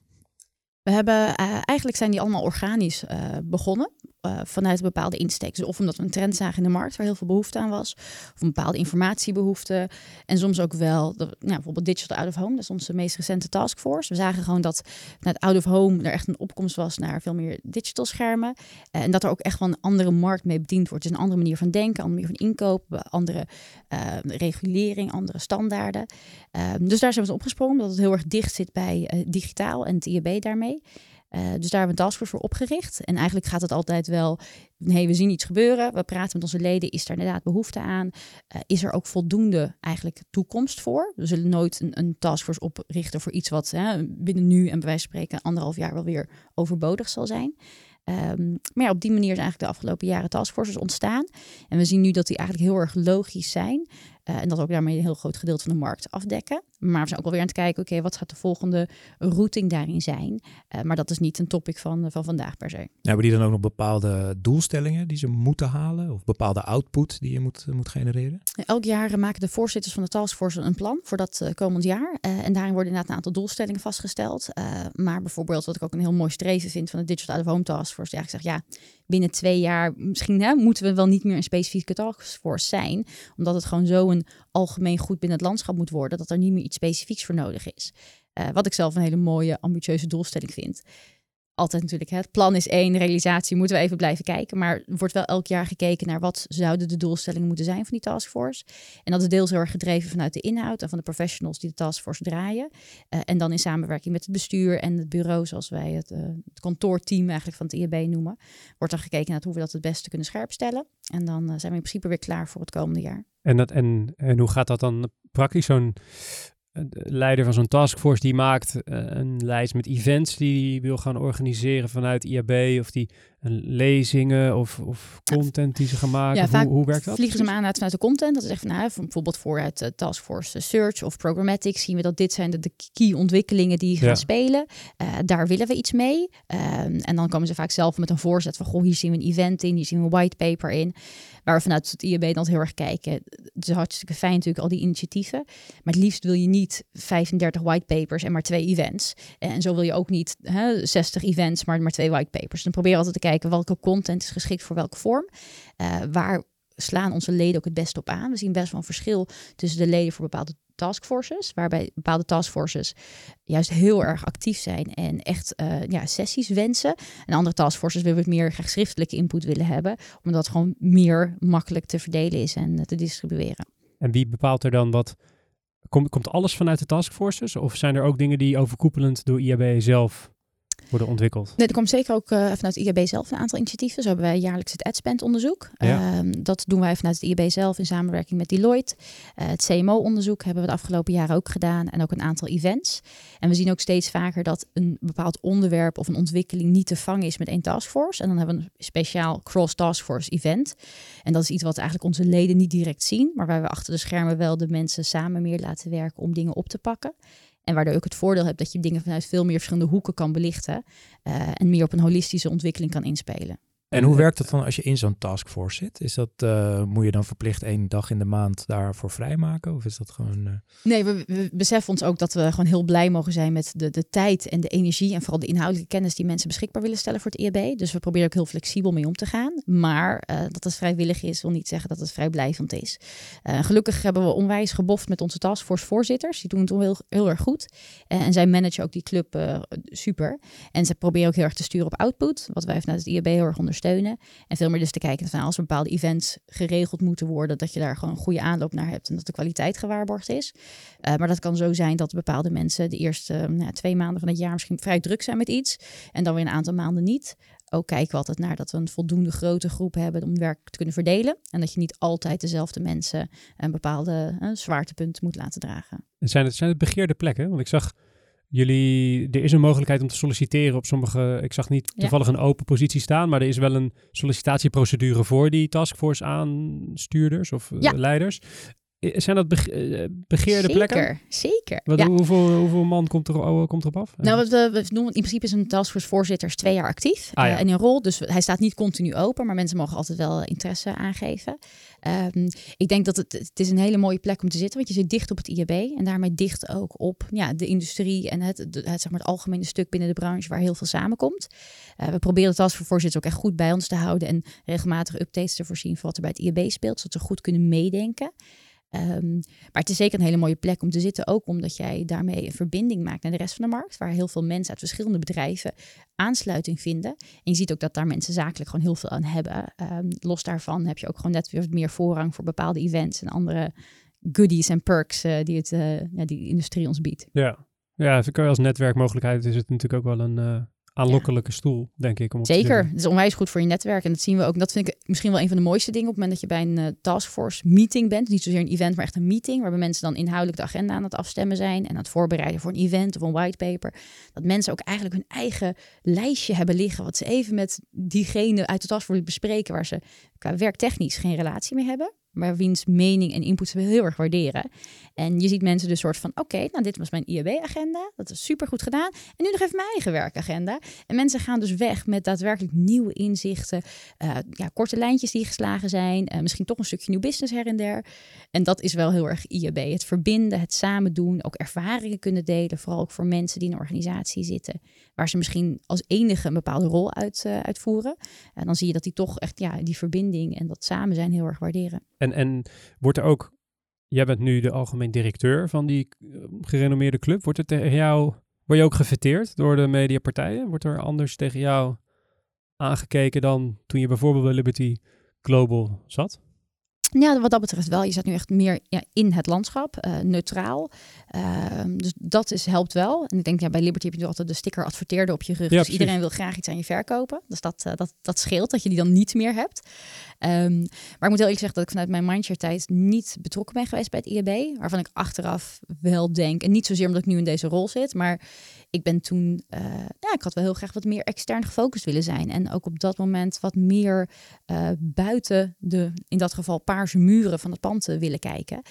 We hebben eh, eigenlijk zijn die allemaal organisch eh, begonnen. Eh, vanuit een bepaalde insteek. Dus of omdat we een trend zagen in de markt waar heel veel behoefte aan was. Of een bepaalde informatiebehoefte. En soms ook wel, nou, bijvoorbeeld Digital Out of Home. Dat is onze meest recente taskforce. We zagen gewoon dat naar het Out of Home er echt een opkomst was naar veel meer digital schermen. Eh, en dat er ook echt wel een andere markt mee bediend wordt. Dus een andere manier van denken, een andere manier van inkopen. Andere eh, regulering, andere standaarden. Ehm, dus daar zijn we op opgesprongen. Omdat het heel erg dicht zit bij digitaal en IAB daarmee. Eh, dus daar hebben we een taskforce voor opgericht. En eigenlijk gaat het altijd wel, nee, we zien iets gebeuren. We praten met onze leden, is er inderdaad behoefte aan? Eh, is er ook voldoende eigenlijk toekomst voor? We zullen nooit een, een taskforce oprichten voor iets wat hè, binnen nu en bij wijze van spreken anderhalf jaar wel weer overbodig zal zijn. Ehm, maar ja, op die manier zijn eigenlijk de afgelopen jaren taskforces ontstaan. En we zien nu dat die eigenlijk heel erg logisch zijn. Eh, en dat ook daarmee een heel groot gedeelte van de markt afdekken. Maar we zijn ook alweer aan het kijken, oké, wat gaat de volgende routing daarin zijn? Eh, maar dat is niet een topic van, van vandaag per se. Hebben die dan ook nog bepaalde doelstellingen die ze moeten halen? Of bepaalde output die je moet, moet genereren? Elk jaar eh, maken de voorzitters van de taskforce een plan voor dat eh, komend jaar. Eh, en daarin worden inderdaad een aantal doelstellingen vastgesteld. Eh, maar bijvoorbeeld, wat ik ook een heel mooi streven vind van de Digital Out of Home Taskforce, die eigenlijk zegt, ja, binnen twee jaar misschien hè, moeten we wel niet meer een specifieke taskforce zijn, omdat het gewoon zo een algemeen goed binnen het landschap moet worden, dat er niet meer iets specifieks voor nodig is. Eh, wat ik zelf een hele mooie, ambitieuze doelstelling vind. Altijd natuurlijk, het plan is één, realisatie moeten we even blijven kijken. Maar er wordt wel elk jaar gekeken naar wat zouden de doelstellingen moeten zijn van die taskforce. En dat is deels heel erg gedreven vanuit de inhoud en van de professionals die de taskforce draaien. Eh, en dan in samenwerking met het bestuur en het bureau, zoals wij het, eh, het kantoorteam eigenlijk van het IAB noemen. Wordt er gekeken naar hoe we dat het beste kunnen scherpstellen. En dan eh, zijn we in principe weer klaar voor het komende jaar. En, dat, en, hoe gaat dat dan praktisch? Zo'n leider van zo'n taskforce die maakt eh, een lijst met events die hij wil gaan organiseren vanuit IAB. Of die lezingen of, of content die ze gaan maken? Ja, Hoe- hoe, werkt dat? vliegen ze hem aan uit- vanuit de content. Dat is echt van, nou, bijvoorbeeld vooruit uh, Taskforce Search of Programmatic zien we dat dit zijn de, de key ontwikkelingen die gaan Ja. spelen. Eh, daar willen we iets mee. Ehm, en dan komen ze vaak zelf met een voorzet van, goh, hier zien we een event in, hier zien we een whitepaper in. Waar we vanuit het IAB dan heel erg kijken. Het is hartstikke fijn natuurlijk, al die initiatieven. Maar het liefst wil je niet 35 whitepapers en maar twee events. En zo wil je ook niet hè, 60 events, maar maar twee whitepapers. Dan probeer je altijd te kijken welke content is geschikt voor welke vorm. Eh, waar slaan onze leden ook het best op aan. We zien best wel een verschil tussen de leden voor bepaalde taskforces, waarbij bepaalde taskforces juist heel erg actief zijn en echt eh, ja, sessies wensen. En andere taskforces willen het meer graag schriftelijke input willen hebben, omdat het gewoon meer makkelijk te verdelen is en te distribueren. En wie bepaalt er dan wat? Komt, komt alles vanuit de taskforces? Of zijn er ook dingen die overkoepelend door IAB zelf worden ontwikkeld? Nee, er komt zeker ook uh, vanuit het IAB zelf een aantal initiatieven. Zo hebben wij jaarlijks het AdSpend onderzoek. Ja. Um, dat doen wij vanuit het IAB zelf in samenwerking met Deloitte. Uh, het CMO-onderzoek hebben we de afgelopen jaren ook gedaan. En ook een aantal events. En we zien ook steeds vaker dat een bepaald onderwerp of een ontwikkeling niet te vangen is met één taskforce. En dan hebben we een speciaal cross-taskforce event. En dat is iets wat eigenlijk onze leden niet direct zien. Maar waar we achter de schermen wel de mensen samen meer laten werken om dingen op te pakken. En waardoor je ook het voordeel hebt dat je dingen vanuit veel meer verschillende hoeken kan belichten. Uh, en meer op een holistische ontwikkeling kan inspelen. En hoe werkt dat dan als je in zo'n taskforce zit? Is dat, uh, moet je dan verplicht één dag in de maand daarvoor vrijmaken? Of is dat gewoon... Uh... Nee, we, beseffen ons ook dat we gewoon heel blij mogen zijn met de, de tijd en de energie. En vooral de inhoudelijke kennis die mensen beschikbaar willen stellen voor het IAB. Dus we proberen ook heel flexibel mee om te gaan. Maar uh, dat het vrijwillig is, wil niet zeggen dat het vrijblijvend is. Gelukkig hebben we onwijs geboft met onze taskforce voorzitters. Die doen het heel, heel erg goed. en zij managen ook die club super. En ze proberen ook heel erg te sturen op output. Wat wij vanuit het IAB heel erg ondersteunen. En veel meer dus te kijken van als bepaalde events geregeld moeten worden, dat je daar gewoon een goede aanloop naar hebt en dat de kwaliteit gewaarborgd is. Uh, maar dat kan zo zijn dat bepaalde mensen de eerste nou, twee maanden van het jaar misschien vrij druk zijn met iets en dan weer een aantal maanden niet. Ook kijken we altijd naar dat we een voldoende grote groep hebben om werk te kunnen verdelen. En dat je niet altijd dezelfde mensen een bepaalde uh, zwaartepunt moet laten dragen. En zijn het, zijn het begeerde plekken? Want ik zag jullie, er is een mogelijkheid om te solliciteren op sommige, ik zag niet toevallig ja. een open positie staan, maar er is wel een sollicitatieprocedure voor die taskforce aanstuurders of ja. leiders. Zijn dat bege begeerde zeker, plekken? Zeker, Wat, ja. hoeveel, hoeveel man komt, er, oh, komt erop af? Nou, wat we, we noemen, in principe is een taskforce voorzitter twee jaar actief ah, ja. uh, en in rol. Dus hij staat niet continu open, maar mensen mogen altijd wel interesse aangeven. Um, ik denk dat het, het is een hele mooie plek om te zitten, want je zit dicht op het IAB en daarmee dicht ook op ja, de industrie en het, het, het, zeg maar het algemene stuk binnen de branche waar heel veel samenkomt. Uh, we proberen het als voorzitter ook echt goed bij ons te houden en regelmatig updates te voorzien van wat er bij het IAB speelt, zodat we goed kunnen meedenken. Um, maar het is zeker een hele mooie plek om te zitten, ook omdat jij daarmee een verbinding maakt naar de rest van de markt, waar heel veel mensen uit verschillende bedrijven aansluiting vinden. En je ziet ook dat daar mensen zakelijk gewoon heel veel aan hebben. Um, los daarvan heb je ook gewoon net weer meer voorrang voor bepaalde events en andere goodies en perks uh, die, het, uh, ja, die industrie ons biedt. Ja, ja als netwerkmogelijkheid is het natuurlijk ook wel een uh, aanlokkelijke ja. stoel, denk ik. Om op Zeker, te het is onwijs goed voor je netwerk. En dat zien we ook. Dat vind ik misschien wel een van de mooiste dingen op het moment dat je bij een uh, taskforce meeting bent. Niet zozeer een event, maar echt een meeting. Waarbij mensen dan inhoudelijk de agenda aan het afstemmen zijn. En aan het voorbereiden voor een event of een whitepaper. Dat mensen ook eigenlijk hun eigen lijstje hebben liggen. Wat ze even met diegene uit de taskforce bespreken. Waar ze qua werktechnisch geen relatie mee hebben maar wiens mening en input ze heel erg waarderen. En je ziet mensen dus soort van, oké, nou dit was mijn IAB-agenda, dat is super goed gedaan. En nu nog even mijn eigen werkagenda. En mensen gaan dus weg met daadwerkelijk nieuwe inzichten, uh, ja, korte lijntjes die geslagen zijn, uh, misschien toch een stukje nieuw business her en der. En dat is wel heel erg IAB, het verbinden, het samen doen, ook ervaringen kunnen delen, vooral ook voor mensen die in een organisatie zitten, waar ze misschien als enige een bepaalde rol uit, uh, uitvoeren. En dan zie je dat die toch echt ja, die verbinding en dat samen zijn heel erg waarderen. En, wordt er ook, jij bent nu de algemeen directeur van die uh, gerenommeerde club. Wordt er tegen jou, word je ook gefeteerd door de mediapartijen? Wordt er anders tegen jou aangekeken dan toen je bijvoorbeeld bij Liberty Global zat? Ja, wat dat betreft wel. Je zit nu echt meer ja, in het landschap, uh, neutraal. Uh, dus dat is, helpt wel. En ik denk, ja, bij Liberty heb je altijd de sticker adverteerde op je rug. Ja, dus iedereen wil graag iets aan je verkopen. Dus dat, uh, dat, dat scheelt dat je die dan niet meer hebt. Um, maar ik moet heel eerlijk zeggen dat ik vanuit mijn mindshare tijd niet betrokken ben geweest bij het IAB. Waarvan ik achteraf wel denk, en niet zozeer omdat ik nu in deze rol zit, maar ik ben toen, uh, ja, ik had wel heel graag wat meer extern gefocust willen zijn. En ook op dat moment wat meer uh, buiten de, in dat geval, paarse muren van het pand willen kijken.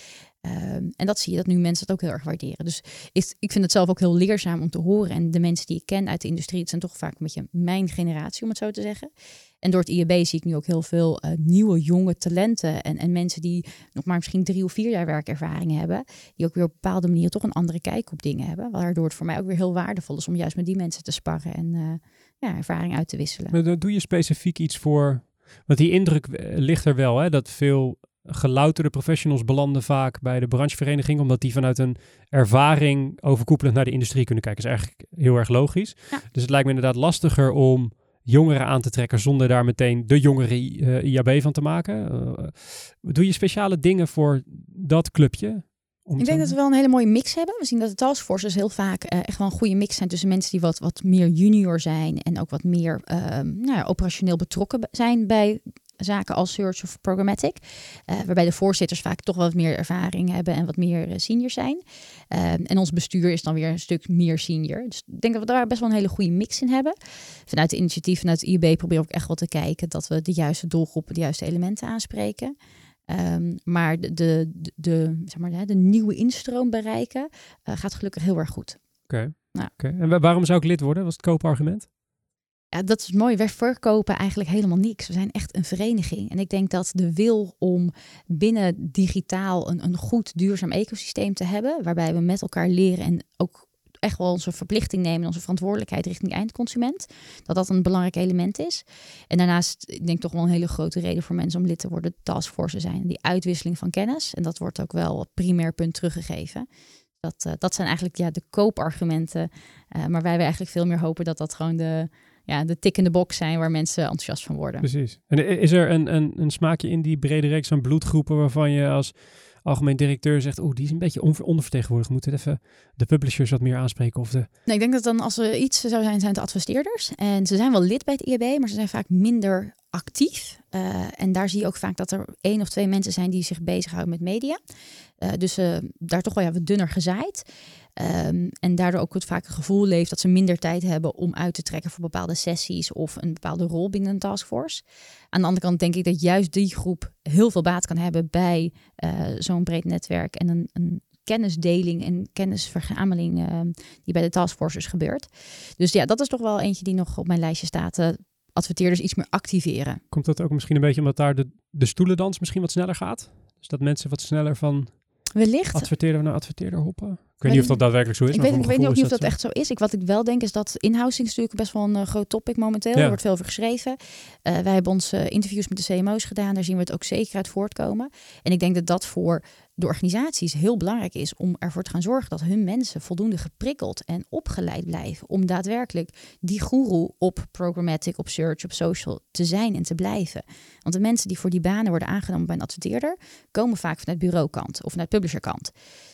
Um, en dat zie je dat nu mensen het ook heel erg waarderen. Dus ik, ik vind het zelf ook heel leerzaam om te horen. En de mensen die ik ken uit de industrie, het zijn toch vaak een beetje mijn generatie, om het zo te zeggen. En door het IAB zie ik nu ook heel veel uh, nieuwe, jonge talenten. En, en mensen die nog maar misschien drie of vier jaar werkervaring hebben. Die ook weer op bepaalde manier toch een andere kijk op dingen hebben. Waardoor het voor mij ook weer heel waardevol is om juist met die mensen te sparren en uh, ja, ervaring uit te wisselen. Maar doe je specifiek iets voor. Want die indruk eh, ligt er wel, hè, dat veel gelouterde professionals belanden vaak bij de branchevereniging, omdat die vanuit een ervaring overkoepelend naar de industrie kunnen kijken. Dat is eigenlijk heel erg logisch. Ja. Dus het lijkt me inderdaad lastiger om jongeren aan te trekken zonder daar meteen de jongere uh, IAB van te maken. Uh, doe je speciale dingen voor dat clubje? Ik denk dat we wel een hele mooie mix hebben. We zien dat de taskforces heel vaak uh, echt wel een goede mix zijn tussen mensen die wat, wat meer junior zijn en ook wat meer nou ja, operationeel betrokken zijn bij zaken als search of programmatic. Uh, waarbij de voorzitters vaak toch wat meer ervaring hebben en wat meer uh, senior zijn. Uh, en ons bestuur is dan weer een stuk meer senior. Dus ik denk dat we daar best wel een hele goede mix in hebben. Vanuit de initiatief, vanuit het IB proberen we ook echt wel te kijken dat we de juiste doelgroepen, de juiste elementen aanspreken. Um, maar de, de, de, zeg maar, de nieuwe instroom bereiken gaat gelukkig heel erg goed. Oké. Okay. Nou. Okay. En waarom zou ik lid worden? Was het koopargument? Ja, dat is mooi. Wij verkopen eigenlijk helemaal niks. We zijn echt een vereniging. En ik denk dat de wil om binnen digitaal een, een goed duurzaam ecosysteem te hebben, waarbij we met elkaar leren en ook echt wel onze verplichting nemen, onze verantwoordelijkheid richting eindconsument, dat dat een belangrijk element is. En daarnaast, ik denk toch wel een hele grote reden voor mensen om lid te worden, taskforce zijn. Die uitwisseling van kennis. En dat wordt ook wel het primair punt teruggegeven. Dat, uh, dat zijn eigenlijk ja, de koopargumenten. Uh, maar wij eigenlijk veel meer hopen dat dat gewoon de, ja, de tikkende box zijn waar mensen enthousiast van worden. Precies. En is er een, een, een smaakje in die brede reeks van bloedgroepen waarvan je als algemeen directeur zegt, oeh, die is een beetje ondervertegenwoordigd. Moeten even de publishers wat meer aanspreken? Of de... Nee, ik denk dat dan als er iets zou zijn, zijn het adverteerders. En ze zijn wel lid bij het IAB, maar ze zijn vaak minder actief. Uh, en daar zie je ook vaak dat er één of twee mensen zijn die zich bezighouden met media. Uh, dus uh, daar toch wel ja, wat dunner gezaaid. Um, en daardoor ook het vaak een gevoel leeft dat ze minder tijd hebben om uit te trekken voor bepaalde sessies of een bepaalde rol binnen een taskforce. Aan de andere kant denk ik dat juist die groep heel veel baat kan hebben bij zo'n breed netwerk en een, kennisdeling en kennisverzameling uh, die bij de taskforces gebeurt. Dus ja, dat is toch wel eentje die nog op mijn lijstje staat. Adverteerders iets meer activeren. Komt dat ook misschien een beetje omdat daar de, de stoelendans misschien wat sneller gaat? Dus dat mensen wat sneller van Wellicht. adverteerder naar adverteerder hoppen? Ik weet niet of dat daadwerkelijk zo is. Ik weet, ik weet niet, of dat, echt zo is. Ik, wat ik wel denk is dat inhousing is natuurlijk best wel een uh, groot topic momenteel. Ja. Er wordt veel over geschreven. Uh, wij hebben onze uh, interviews met de CMO's gedaan. Daar zien we het ook zeker uit voortkomen. En ik denk dat dat voor de organisaties heel belangrijk is om ervoor te gaan zorgen dat hun mensen voldoende geprikkeld en opgeleid blijven om daadwerkelijk die guru op programmatic, op search, op social te zijn en te blijven. Want de mensen die voor die banen worden aangenomen bij een adverteerder komen vaak vanuit bureaukant of vanuit publisherkant.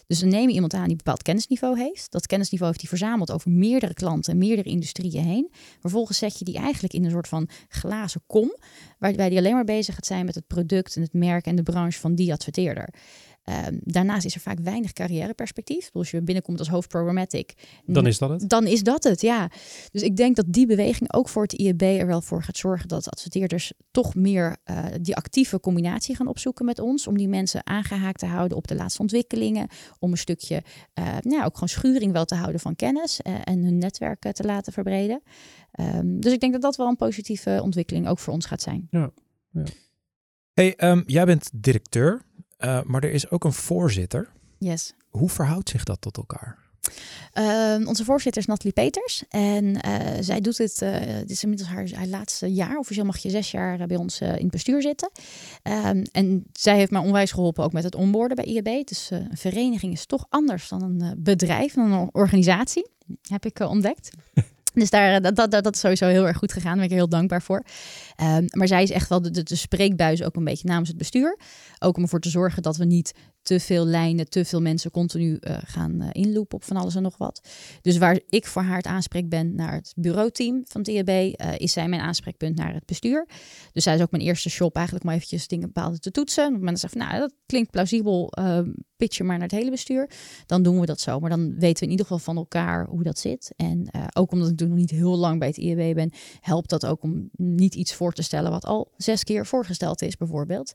Dus dan neem je iemand aan die een bepaald kennisniveau heeft. Dat kennisniveau heeft hij verzameld over meerdere klanten en meerdere industrieën heen. Vervolgens zet je die eigenlijk in een soort van glazen kom, waarbij die alleen maar bezig gaat zijn met het product en het merk en de branche van die adverteerder. Um, daarnaast is er vaak weinig carrièreperspectief. Dus als je binnenkomt als hoofdprogrammatic, dan is dat het. Dan is dat het, ja. Dus ik denk dat die beweging ook voor het IEB er wel voor gaat zorgen dat adverteerders toch meer uh, die actieve combinatie gaan opzoeken met ons. Om die mensen aangehaakt te houden op de laatste ontwikkelingen. Om een stukje, uh, nou, ook gewoon schuring wel te houden van kennis uh, en hun netwerk te laten verbreden. Um, dus ik denk dat dat wel een positieve ontwikkeling ook voor ons gaat zijn. Ja. ja. Hey, um, jij bent directeur uh, maar er is ook een voorzitter. Yes. Hoe verhoudt zich dat tot elkaar? Uh, onze voorzitter is Nathalie Peters. En uh, zij doet het, uh, dit is inmiddels haar, haar laatste jaar. Officieel mag je zes jaar bij ons in het bestuur zitten. Um, en zij heeft mij onwijs geholpen ook met het onboorden bij IAB. Dus een vereniging is toch anders dan een bedrijf, dan een organisatie. Heb ik ontdekt. Dus daar, eh, dat, dat, dat, is sowieso heel erg goed gegaan. Daar ben ik er heel dankbaar voor. Ehm, maar zij is echt wel de, spreekbuis ook een beetje namens het bestuur. Ook om ervoor te zorgen dat we niet te veel lijnen, te veel mensen continu uh, gaan uh, inlopen op van alles en nog wat. Dus waar ik voor haar het aanspreek ben naar het bureauteam van het uh, is zij mijn aanspreekpunt naar het bestuur. Dus zij is ook mijn eerste shop eigenlijk om eventjes dingen bepaalde te toetsen. Op het moment dat nou, dat klinkt plausibel, pitch je maar naar het hele bestuur. Dan doen we dat zo. Maar dan weten we in ieder geval van elkaar hoe dat zit. En ook omdat ik toen nog niet heel lang bij het IAB ben, helpt dat ook om niet iets voor te stellen wat al zes keer voorgesteld is, bijvoorbeeld.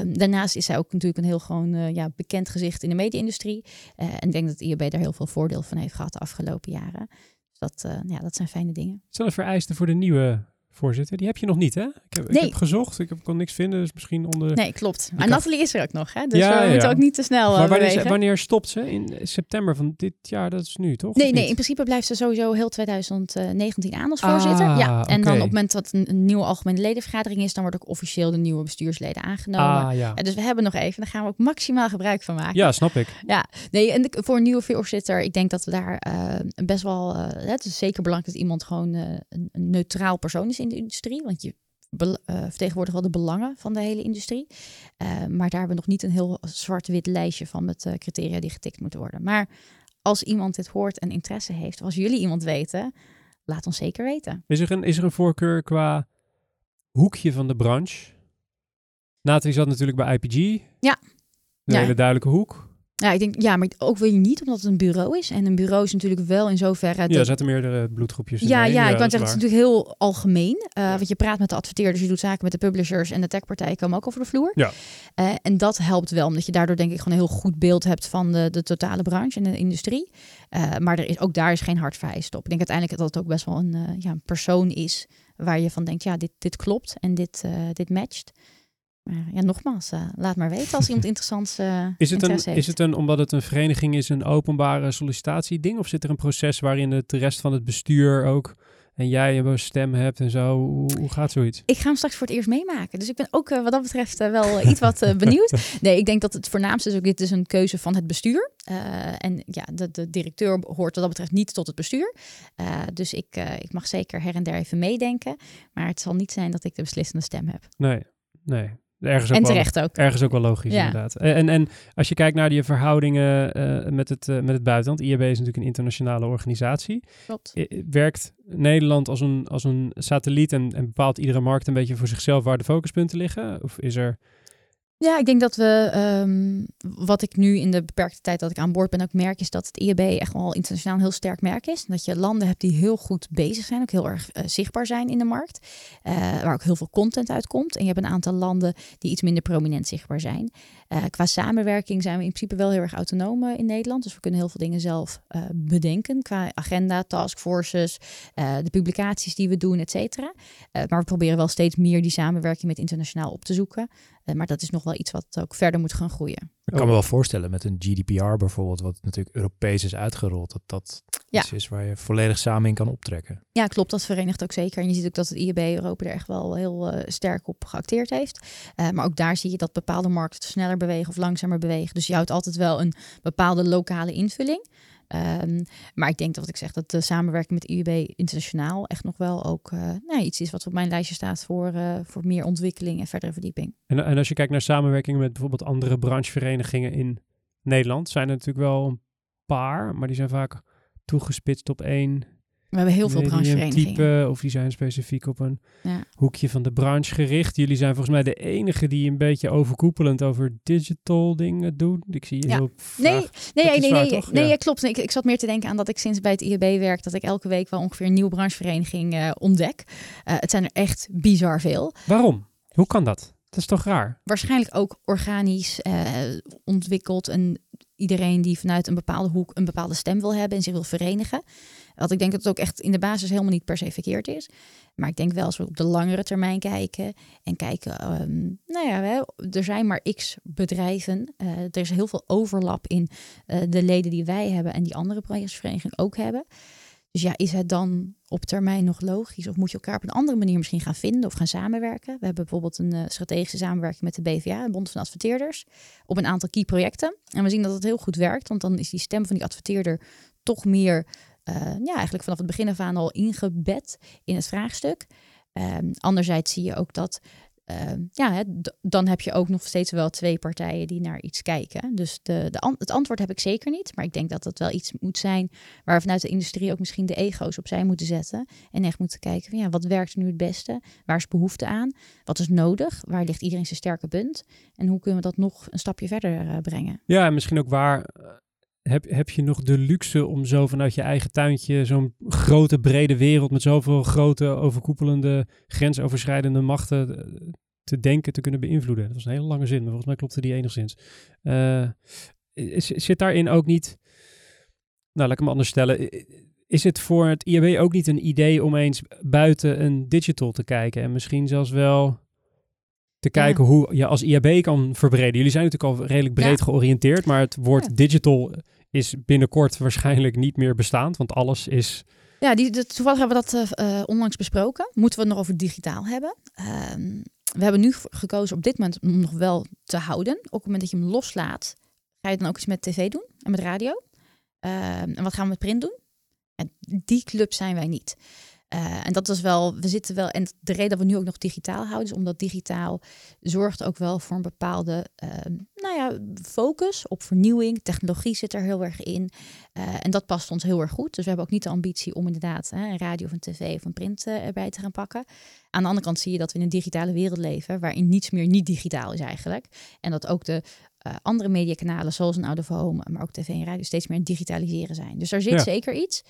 Um, daarnaast is zij ook natuurlijk een heel gewoon uh, ja, bekend gezicht in de media-industrie. Uh, en ik denk dat IAB daar heel veel voordeel van heeft gehad de afgelopen jaren. Dus dat, uh, ja, dat zijn fijne dingen. Er vereisten voor de nieuwe voorzitter. Die heb je nog niet, hè? Ik heb, nee. ik heb gezocht, ik heb, kon niks vinden, dus misschien onder... Nee, klopt. Maar Nathalie is er ook nog, hè? Dus ja, we ja. moeten ook niet te snel Maar wanneer, bewegen. wanneer stopt ze? In september van dit jaar, dat is nu, toch? Nee, nee, in principe blijft ze sowieso heel 2019 aan als voorzitter. Ah, ja, en okay. dan op het moment dat een, een, nieuwe algemene ledenvergadering is, dan wordt ook officieel de nieuwe bestuursleden aangenomen. Ah, ja. Ja, dus we hebben nog even, daar gaan we ook maximaal gebruik van maken. Ja, snap ik. Ja, nee, en de, voor een nieuwe voorzitter, ik denk dat we daar uh, best wel, uh, het is zeker belangrijk dat iemand gewoon uh, een, een neutraal persoon is in de industrie, want je uh, vertegenwoordigt wel de belangen van de hele industrie. Uh, maar daar hebben we nog niet een heel zwart-wit lijstje van met uh, criteria die getikt moeten worden. Maar als iemand dit hoort en interesse heeft, of als jullie iemand weten, laat ons zeker weten. Is er een, is er een voorkeur qua hoekje van de branche? Nathalie zat natuurlijk bij IPG. Ja. Een ja. hele duidelijke hoek. Ja, ik denk, ja, maar ook wil je niet, omdat het een bureau is. En een bureau is natuurlijk wel in zoverre... Ja, er zetten meerdere bloedgroepjes Ja, in. ja, ik kan zeggen, het is natuurlijk heel algemeen. Uh, ja. Want je praat met de adverteerders, je doet zaken met de publishers... en de techpartijen komen ook over de vloer. Ja. Uh, en dat helpt wel, omdat je daardoor denk ik gewoon een heel goed beeld hebt... van de, de totale branche en de industrie. Uh, maar er is, ook daar is geen hard vereist op. Ik denk uiteindelijk dat het ook best wel een, ja, een persoon is... waar je van denkt, ja, dit, dit klopt en dit, dit matcht. Maar ja, nogmaals, uh, laat maar weten als iemand interessants uh, is het een. Is het een, omdat het een vereniging is, een openbare sollicitatieding? Of zit er een proces waarin het de rest van het bestuur ook en jij een stem hebt en zo? Hoe, hoe gaat zoiets? Ik ga hem straks voor het eerst meemaken. Dus ik ben ook uh, wat dat betreft wel iets wat benieuwd. Nee, ik denk dat het voornaamste is ook, dit is een keuze van het bestuur. en ja, de, de, directeur hoort wat dat betreft niet tot het bestuur. dus ik, ik mag zeker her en der even meedenken. Maar het zal niet zijn dat ik de beslissende stem heb. Nee, nee. Ergens ook en terecht wel, ook. Ergens ook wel logisch, ja. inderdaad. En, en als je kijkt naar die verhoudingen uh, met, het, uh, met het buitenland. IAB is natuurlijk een internationale organisatie. Klopt. Werkt Nederland als een, als een satelliet en, en bepaalt iedere markt een beetje voor zichzelf waar de focuspunten liggen? Of is er... Ja, ik denk dat we, um, wat ik nu in de beperkte tijd dat ik aan boord ben ook merk, is dat het IAB echt wel internationaal een heel sterk merk is. Dat je landen hebt die heel goed bezig zijn, ook heel erg uh, zichtbaar zijn in de markt, uh, waar ook heel veel content uitkomt. En je hebt een aantal landen die iets minder prominent zichtbaar zijn. Uh, qua samenwerking zijn we in principe wel heel erg autonoom in Nederland, dus we kunnen heel veel dingen zelf bedenken qua agenda, taskforces, de publicaties die we doen, et cetera. maar we proberen wel steeds meer die samenwerking met internationaal op te zoeken. Maar dat is nog wel iets wat ook verder moet gaan groeien. Ik kan me wel voorstellen met een GDPR bijvoorbeeld, wat natuurlijk Europees is uitgerold, dat dat ja. iets is waar je volledig samen in kan optrekken. Ja, klopt. Dat verenigt ook zeker. En je ziet ook dat het IAB Europa er echt wel heel uh, sterk op geacteerd heeft. Uh, maar ook daar zie je dat bepaalde markten sneller bewegen of langzamer bewegen. Dus je houdt altijd wel een bepaalde lokale invulling. Um, maar ik denk dat wat ik zeg, dat de samenwerking met IUB internationaal echt nog wel ook nou, iets is wat op mijn lijstje staat voor, uh, voor meer ontwikkeling en verdere verdieping. En, en als je kijkt naar samenwerking met bijvoorbeeld andere brancheverenigingen in Nederland, zijn er natuurlijk wel een paar, maar die zijn vaak toegespitst op één. We hebben heel veel brancheverenigingen. Type, of die zijn specifiek op een ja. hoekje van de branche gericht. Jullie zijn volgens mij de enige die een beetje overkoepelend over digital dingen doen. Ik zie je ja. heel Nee, nee, nee, nee, nee, nee ja. klopt. Ik, ik zat meer te denken aan dat ik sinds bij het IAB werk, dat ik elke week wel ongeveer een nieuwe branchevereniging uh, ontdek. Uh, het zijn er echt bizar veel. Waarom? Hoe kan dat? Dat is toch raar? Waarschijnlijk ook organisch uh, ontwikkeld en iedereen die vanuit een bepaalde hoek een bepaalde stem wil hebben en zich wil verenigen. Wat ik denk dat het ook echt in de basis helemaal niet per se verkeerd is. Maar ik denk wel als we op de langere termijn kijken en kijken, um, nou ja, er zijn maar x bedrijven. Uh, er is heel veel overlap in uh, de leden die wij hebben en die andere brancheverenigingen ook hebben. Dus ja, is het dan op termijn nog logisch? Of moet je elkaar op een andere manier misschien gaan vinden of gaan samenwerken? We hebben bijvoorbeeld een uh, strategische samenwerking met de BVA, de Bond van Adverteerders, op een aantal key projecten. En we zien dat het heel goed werkt, want dan is die stem van die adverteerder toch meer eh, ja, eigenlijk vanaf het begin af aan al ingebed in het vraagstuk. Ehm, anderzijds zie je ook dat Ehm, ja, dan heb je ook nog steeds wel twee partijen die naar iets kijken. Dus de, de het antwoord heb ik zeker niet. Maar ik denk dat dat wel iets moet zijn waar vanuit de industrie ook misschien de ego's opzij moeten zetten. En echt moeten kijken van ja, wat werkt nu het beste? Waar is behoefte aan? Wat is nodig? Waar ligt iedereen zijn sterke punt? En hoe kunnen we dat nog een stapje verder uh, brengen? Ja, en misschien ook waar eh, heb, heb je nog de luxe om zo vanuit je eigen tuintje zo'n grote brede wereld met zoveel grote overkoepelende grensoverschrijdende machten eh, te denken te kunnen beïnvloeden. Dat was een hele lange zin, maar volgens mij klopte die enigszins. Uh, zit daarin ook niet, nou laat ik hem anders stellen, is het voor het IAB ook niet een idee om eens buiten een digital te kijken en misschien zelfs wel te kijken hoe je als IAB kan verbreden. Jullie zijn natuurlijk al redelijk breed georiënteerd, maar het woord digital is binnenkort waarschijnlijk niet meer bestaand, want alles is... Ja, die, de, toevallig hebben we dat uh, onlangs besproken. Moeten we het nog over digitaal hebben? Uh, we hebben nu gekozen op dit moment om nog wel te houden. Op het moment dat je hem loslaat, ga je dan ook iets met tv doen en met radio. Ehm, en wat gaan we met print doen? En die club zijn wij niet. Uh, en dat is wel, we zitten wel, en de reden dat we nu ook nog digitaal houden, is omdat digitaal zorgt ook wel voor een bepaalde, uh, nou ja, focus op vernieuwing. Technologie zit er heel erg in. Uh, en dat past ons heel erg goed. Dus we hebben ook niet de ambitie om inderdaad hè, een radio of een tv of een print eh, erbij te gaan pakken. Aan de andere kant zie je dat we in een digitale wereld leven, waarin niets meer niet digitaal is eigenlijk. En dat ook de uh, andere mediakanalen, zoals een Out of Home, maar ook tv en radio, steeds meer digitaliseren zijn. Dus daar zit zeker iets.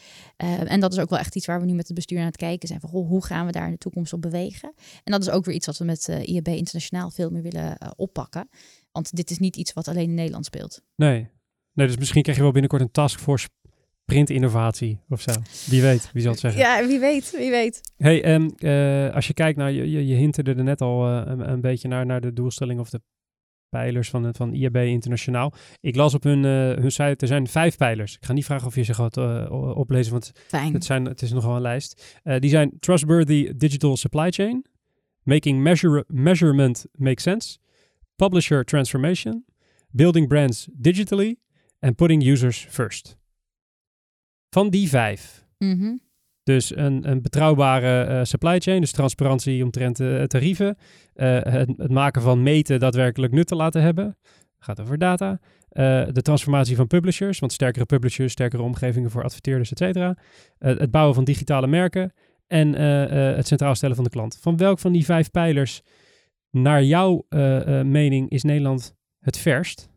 Uh, en dat is ook wel echt iets waar we nu met het bestuur aan het kijken zijn. Van, hoe gaan we daar in de toekomst op bewegen? En dat is ook weer iets wat we met uh, IAB internationaal veel meer willen oppakken. Want dit is niet iets wat alleen in Nederland speelt. Nee. nee, dus misschien krijg je wel binnenkort een taskforce printinnovatie of zo. Wie weet, wie zal het zeggen. Ja, wie weet, wie weet. Hey, um, uh, als je kijkt naar, je, je, je hinterde er net al uh, een, een, beetje naar, naar de doelstelling of de pijlers van, van IAB Internationaal. Ik las op hun, uh, hun site, er zijn vijf pijlers. Ik ga niet vragen of je ze gaat uh, oplezen, want Fijn. Het, zijn, het is nogal een lijst. Uh, die zijn Trustworthy Digital Supply Chain, Making measure, Measurement Make Sense, Publisher Transformation, Building Brands Digitally en Putting Users First. Van die vijf. Mm -hmm. Dus een, een betrouwbare uh, supply chain, dus transparantie omtrent uh, tarieven. Uh, het, het, maken van meten daadwerkelijk nut te laten hebben. Gaat over data. de transformatie van publishers, want sterkere publishers, sterkere omgevingen voor adverteerders, et cetera. het bouwen van digitale merken en het centraal stellen van de klant. Van welk van die vijf pijlers, naar jouw mening, is Nederland het verst?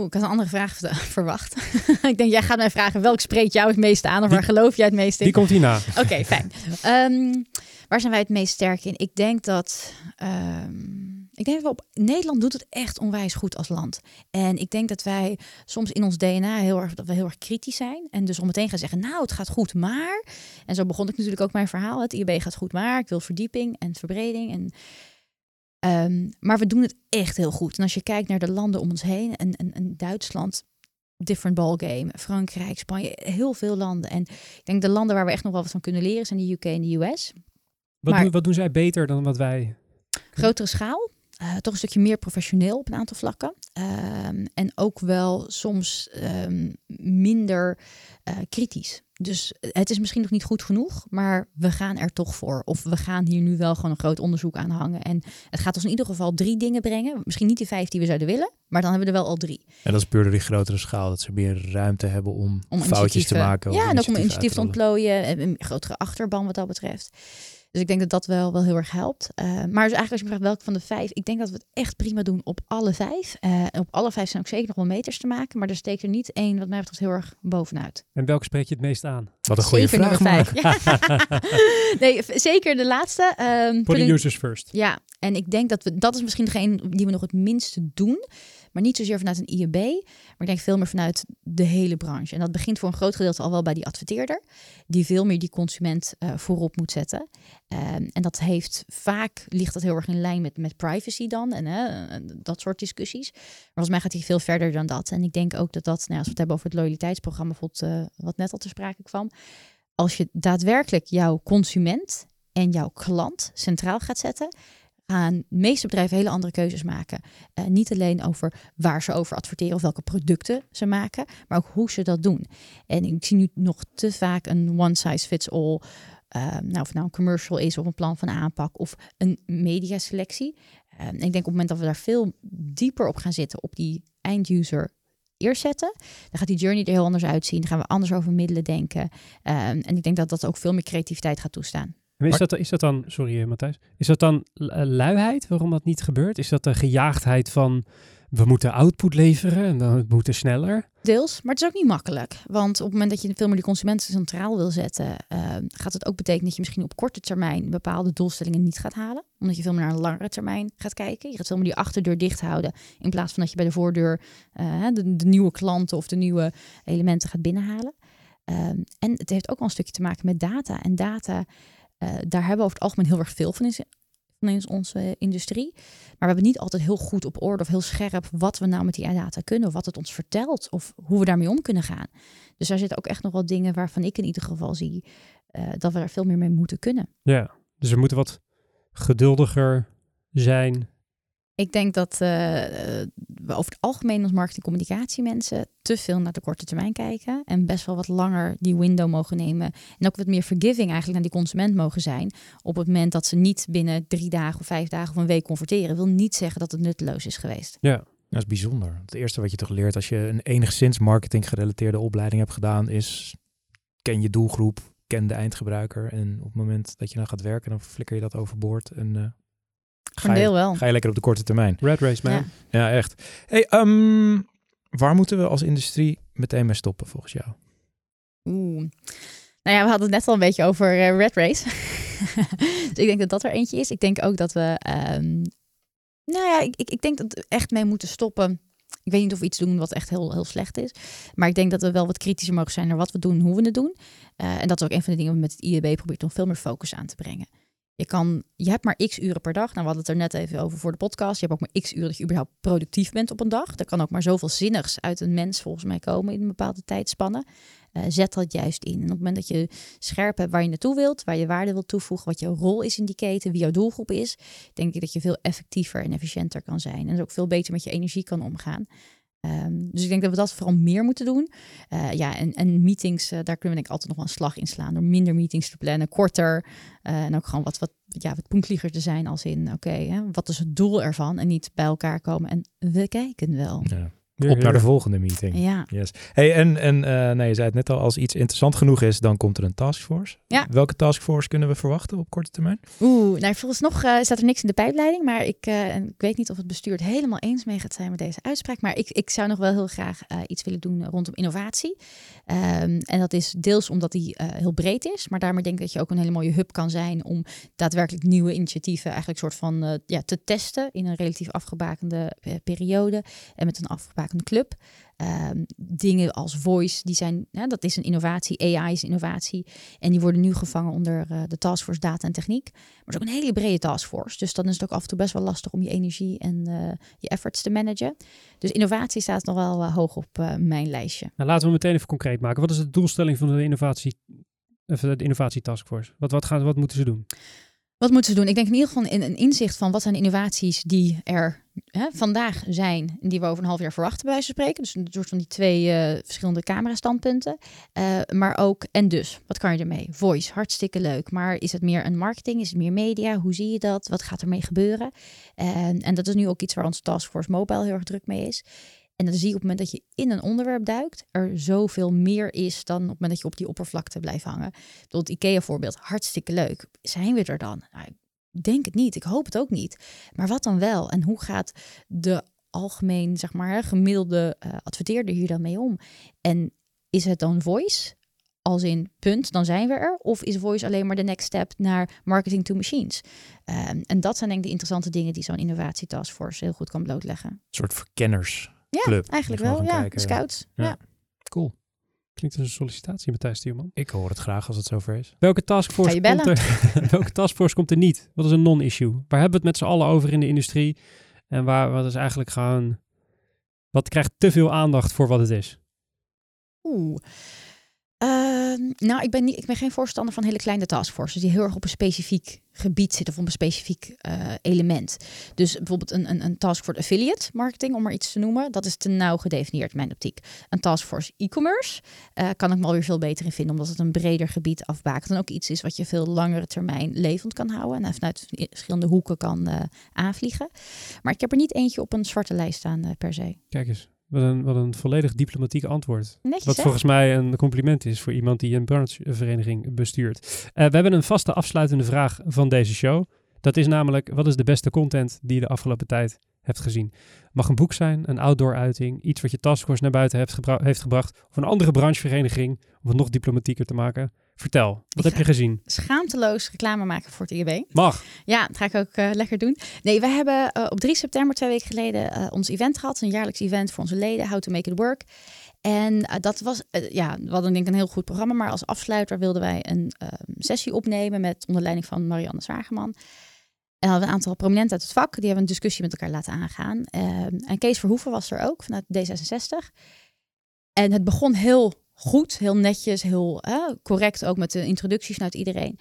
Oeh, ik had een andere vraag verwacht. ik denk, jij gaat mij vragen, welk spreekt jou het meeste aan? Of die, waar geloof jij het meest in? Die komt hierna. Oké, okay, fijn. Um, waar zijn wij het meest sterk in? Ik denk dat... Um, ik denk dat we op... Nederland doet het echt onwijs goed als land. En ik denk dat wij soms in ons DNA heel erg, dat we heel erg kritisch zijn. En dus om meteen gaan zeggen, nou, het gaat goed, maar... En zo begon ik natuurlijk ook mijn verhaal. Het IB gaat goed, maar ik wil verdieping en verbreding. En Um, maar we doen het echt heel goed. En als je kijkt naar de landen om ons heen, en, en, en Duitsland, different ballgame, Frankrijk, Spanje, heel veel landen. En ik denk de landen waar we echt nog wel wat van kunnen leren zijn de UK en de US. Wat, maar, doen, wat doen zij beter dan wat wij? Grotere schaal. Uh, toch een stukje meer professioneel op een aantal vlakken. Uh, en ook wel soms um, minder uh, kritisch. Dus het is misschien nog niet goed genoeg, maar we gaan er toch voor. Of we gaan hier nu wel gewoon een groot onderzoek aan hangen. En het gaat ons in ieder geval drie dingen brengen. Misschien niet die vijf die we zouden willen, maar dan hebben we er wel al drie. En dat is puur door die grotere schaal, dat ze meer ruimte hebben om, om foutjes te maken. Ja, en ook om een initiatief te ontplooien. En een grotere achterban wat dat betreft. Dus ik denk dat dat wel, wel heel erg helpt. Uh, maar dus eigenlijk als je me vraagt welke van de vijf, ik denk dat we het echt prima doen op alle vijf. Uh, op alle vijf zijn ook zeker nog wel meters te maken, maar er steekt er niet één wat mij betreft heel erg bovenuit. En welke spreek je het meest aan? Wat een goede zeker vraag. Ja. nee, zeker de laatste. Um, Putting users first. Ja, en ik denk dat we, dat is misschien degene die we nog het minste doen. Maar niet zozeer vanuit een IEB, maar ik denk veel meer vanuit de hele branche. En dat begint voor een groot gedeelte al wel bij die adverteerder, die veel meer die consument uh, voorop moet zetten. Um, en dat heeft vaak, ligt dat heel erg in lijn met, met privacy dan en dat soort discussies. Maar volgens mij gaat hij veel verder dan dat. En ik denk ook dat dat, nou, als we het hebben over het loyaliteitsprogramma, uh, wat net al te sprake kwam. Als je daadwerkelijk jouw consument en jouw klant centraal gaat zetten, gaan de meeste bedrijven hele andere keuzes maken. Eh, niet alleen over waar ze over adverteren of welke producten ze maken, maar ook hoe ze dat doen. En ik zie nu nog te vaak een one size fits all. Uh, nou, of nou een commercial is of een plan van aanpak of een mediaselectie. Uh, ik denk op het moment dat we daar veel dieper op gaan zitten, op die end-user eerst zetten, dan gaat die journey er heel anders uitzien. Dan gaan we anders over middelen denken. en ik denk dat dat ook veel meer creativiteit gaat toestaan. Is, dat, is dat dan, sorry Matthijs, is dat dan luiheid waarom dat niet gebeurt? Is dat de gejaagdheid van we moeten output leveren en dan het moet sneller? Deels, maar het is ook niet makkelijk. Want op het moment dat je veel meer die consumenten centraal wil zetten, uh, gaat het ook betekenen dat je misschien op korte termijn bepaalde doelstellingen niet gaat halen. Omdat je veel meer naar een langere termijn gaat kijken. Je gaat veel meer die achterdeur dicht houden. In plaats van dat je bij de voordeur uh, de, de, nieuwe klanten of de nieuwe elementen gaat binnenhalen. Uh, en het heeft ook wel een stukje te maken met data. En data uh, daar hebben we over het algemeen heel erg veel van in, onze industrie. Maar we hebben niet altijd heel goed op orde of heel scherp wat we nou met die data kunnen. Of wat het ons vertelt of hoe we daarmee om kunnen gaan. Dus daar zitten ook echt nog wel dingen waarvan ik in ieder geval zie uh, dat we daar veel meer mee moeten kunnen. Ja, dus we moeten wat geduldiger zijn ik denk dat uh, we over het algemeen als marketing communicatiemensen te veel naar de korte termijn kijken. En best wel wat langer die window mogen nemen. En ook wat meer forgiving eigenlijk naar die consument mogen zijn. Op het moment dat ze niet binnen drie dagen of vijf dagen of een week converteren. Wil niet zeggen dat het nutteloos is geweest. Ja, dat is bijzonder. Het eerste wat je toch leert als je een enigszins marketing gerelateerde opleiding hebt gedaan is ken je doelgroep, ken de eindgebruiker. En op het moment dat je dan gaat werken, dan flikker je dat overboord en uh, Ga je, wel. Ga je lekker op de korte termijn. Red race, man. Ja, ja echt. Hey, um, waar moeten we als industrie meteen mee stoppen volgens jou? Oeh. Nou ja, we hadden het net al een beetje over uh, Red Race. dus ik denk dat dat er eentje is. Ik denk ook dat we... Um, nou ja, ik, ik, ik denk dat we echt mee moeten stoppen. Ik weet niet of we iets doen wat echt heel, heel slecht is. Maar ik denk dat we wel wat kritischer mogen zijn naar wat we doen, hoe we het doen. Uh, en dat is ook een van de dingen met het IEB probeert om veel meer focus aan te brengen. Je, kan, je hebt maar x uren per dag. Nou, we hadden het er net even over voor de podcast. Je hebt ook maar x uren dat je überhaupt productief bent op een dag. Er kan ook maar zoveel zinnigs uit een mens volgens mij komen in een bepaalde tijdspanne. Uh, zet dat juist in. En op het moment dat je scherp hebt waar je naartoe wilt, waar je waarde wilt toevoegen, wat jouw rol is in die keten, wie jouw doelgroep is, denk ik dat je veel effectiever en efficiënter kan zijn. En dus ook veel beter met je energie kan omgaan. Um, dus ik denk dat we dat vooral meer moeten doen. Uh, ja, en, en meetings, uh, daar kunnen we denk ik altijd nog wel een slag in slaan. Door minder meetings te plannen, korter. Uh, en ook gewoon wat, wat, ja, wat punklieger te zijn als in, oké, wat is het doel ervan? En niet bij elkaar komen en we kijken wel. Ja. Op naar de volgende meeting. Ja. Yes. Hey, en en uh, nee, je zei het net al, als iets interessant genoeg is, dan komt er een taskforce. Ja. Welke taskforce kunnen we verwachten op korte termijn? Oeh, nou volgens nog uh, staat er niks in de pijpleiding, maar ik, uh, ik weet niet of het bestuur het helemaal eens mee gaat zijn met deze uitspraak. Maar ik, ik zou nog wel heel graag iets willen doen rondom innovatie. Um, en dat is deels omdat die heel breed is, maar daarmee denk ik dat je ook een hele mooie hub kan zijn om daadwerkelijk nieuwe initiatieven eigenlijk soort van ja, te testen in een relatief afgebakende periode en met een afgebakende club. Um, dingen als voice, die zijn, ja, dat is een innovatie, AI is innovatie. En die worden nu gevangen onder uh, de taskforce data en techniek. Maar het is ook een hele brede taskforce. Dus dan is het ook af en toe best wel lastig om je energie en uh, je efforts te managen. Dus innovatie staat nog wel uh, hoog op mijn lijstje. Nou, laten we meteen even concreet maken. Wat is de doelstelling van de innovatie, de innovatie taskforce? Wat, wat, gaan, wat moeten ze doen? Wat moeten ze doen? Ik denk in ieder geval een, een inzicht van wat zijn innovaties die er hè, vandaag zijn en die we over een half jaar verwachten bij van spreken. Dus een soort van die twee uh, verschillende camera-standpunten. Uh, maar ook, en dus, wat kan je ermee? Voice, hartstikke leuk. Maar is het meer een marketing? Is het meer media? Hoe zie je dat? Wat gaat ermee gebeuren? En, en dat is nu ook iets waar onze Taskforce Mobile heel erg druk mee is. En dan zie je op het moment dat je in een onderwerp duikt, er zoveel meer is dan op het moment dat je op die oppervlakte blijft hangen. Tot het IKEA-voorbeeld, hartstikke leuk. Zijn we er dan? Nou, ik denk het niet. Ik hoop het ook niet. Maar wat dan wel? En hoe gaat de algemeen, zeg maar, gemiddelde uh, adverteerder hier dan mee om? En is het dan voice? Als in punt, dan zijn we er. Of is voice alleen maar de next step naar marketing to machines? Um, en dat zijn denk ik de interessante dingen die zo'n innovatietaskforce heel goed kan blootleggen. Een soort verkenners. Ja, club. eigenlijk wel. Ja, kijken. scouts. Ja. ja. Cool. Klinkt als een sollicitatie, Matthijs Stuurman. Ik hoor het graag als het zover is. Welke taskforce, komt er, welke taskforce komt er niet? Wat is een non-issue? Waar hebben we het met z'n allen over in de industrie? En waar, wat is eigenlijk gewoon... Wat krijgt te veel aandacht voor wat het is? Oeh. Uh, nou, ik ben, niet, ik geen voorstander van hele kleine taskforces die heel erg op een specifiek gebied zitten of op een specifiek eh, element. Dus bijvoorbeeld een, een, een taskforce affiliate marketing, om maar iets te noemen, dat is te nauw gedefinieerd in mijn optiek. Een taskforce e-commerce eh, kan ik me alweer veel beter in vinden, omdat het een breder gebied afbakent en ook iets is wat je veel langere termijn levend kan houden en vanuit verschillende hoeken kan eh, aanvliegen. Maar ik heb er niet eentje op een zwarte lijst staan per se. Kijk eens. Wat een, wat een volledig diplomatiek antwoord. Netjes, Wat hè? volgens mij een compliment is voor iemand die een branchevereniging bestuurt. Eh, we hebben een vaste afsluitende vraag van deze show. Dat is namelijk, wat is de beste content die je de afgelopen tijd hebt gezien? Mag een boek zijn, een outdoor uiting, iets wat je taskforce naar buiten heeft, gebra- heeft gebracht, of een andere branchevereniging, om het nog diplomatieker te maken. Vertel, wat Ik heb je gezien? Schaamteloos reclame maken voor het IEB. Mag. Ja, dat ga ik ook eh, lekker doen. Nee, we hebben eh, op 3 september, twee weken geleden, eh, ons event gehad. Een jaarlijks event voor onze leden, How to Make It Work. En dat was, ja, we hadden denk ik een heel goed programma. Maar als afsluiter wilden wij een eh, sessie opnemen met onder leiding van Marianne Zwageman. En hadden een aantal prominenten uit het vak. Die hebben een discussie met elkaar laten aangaan. Ehm, en Kees Verhoeven was er ook, vanuit D66. En het begon heel goed, heel netjes, heel correct. Ook met de introducties vanuit iedereen.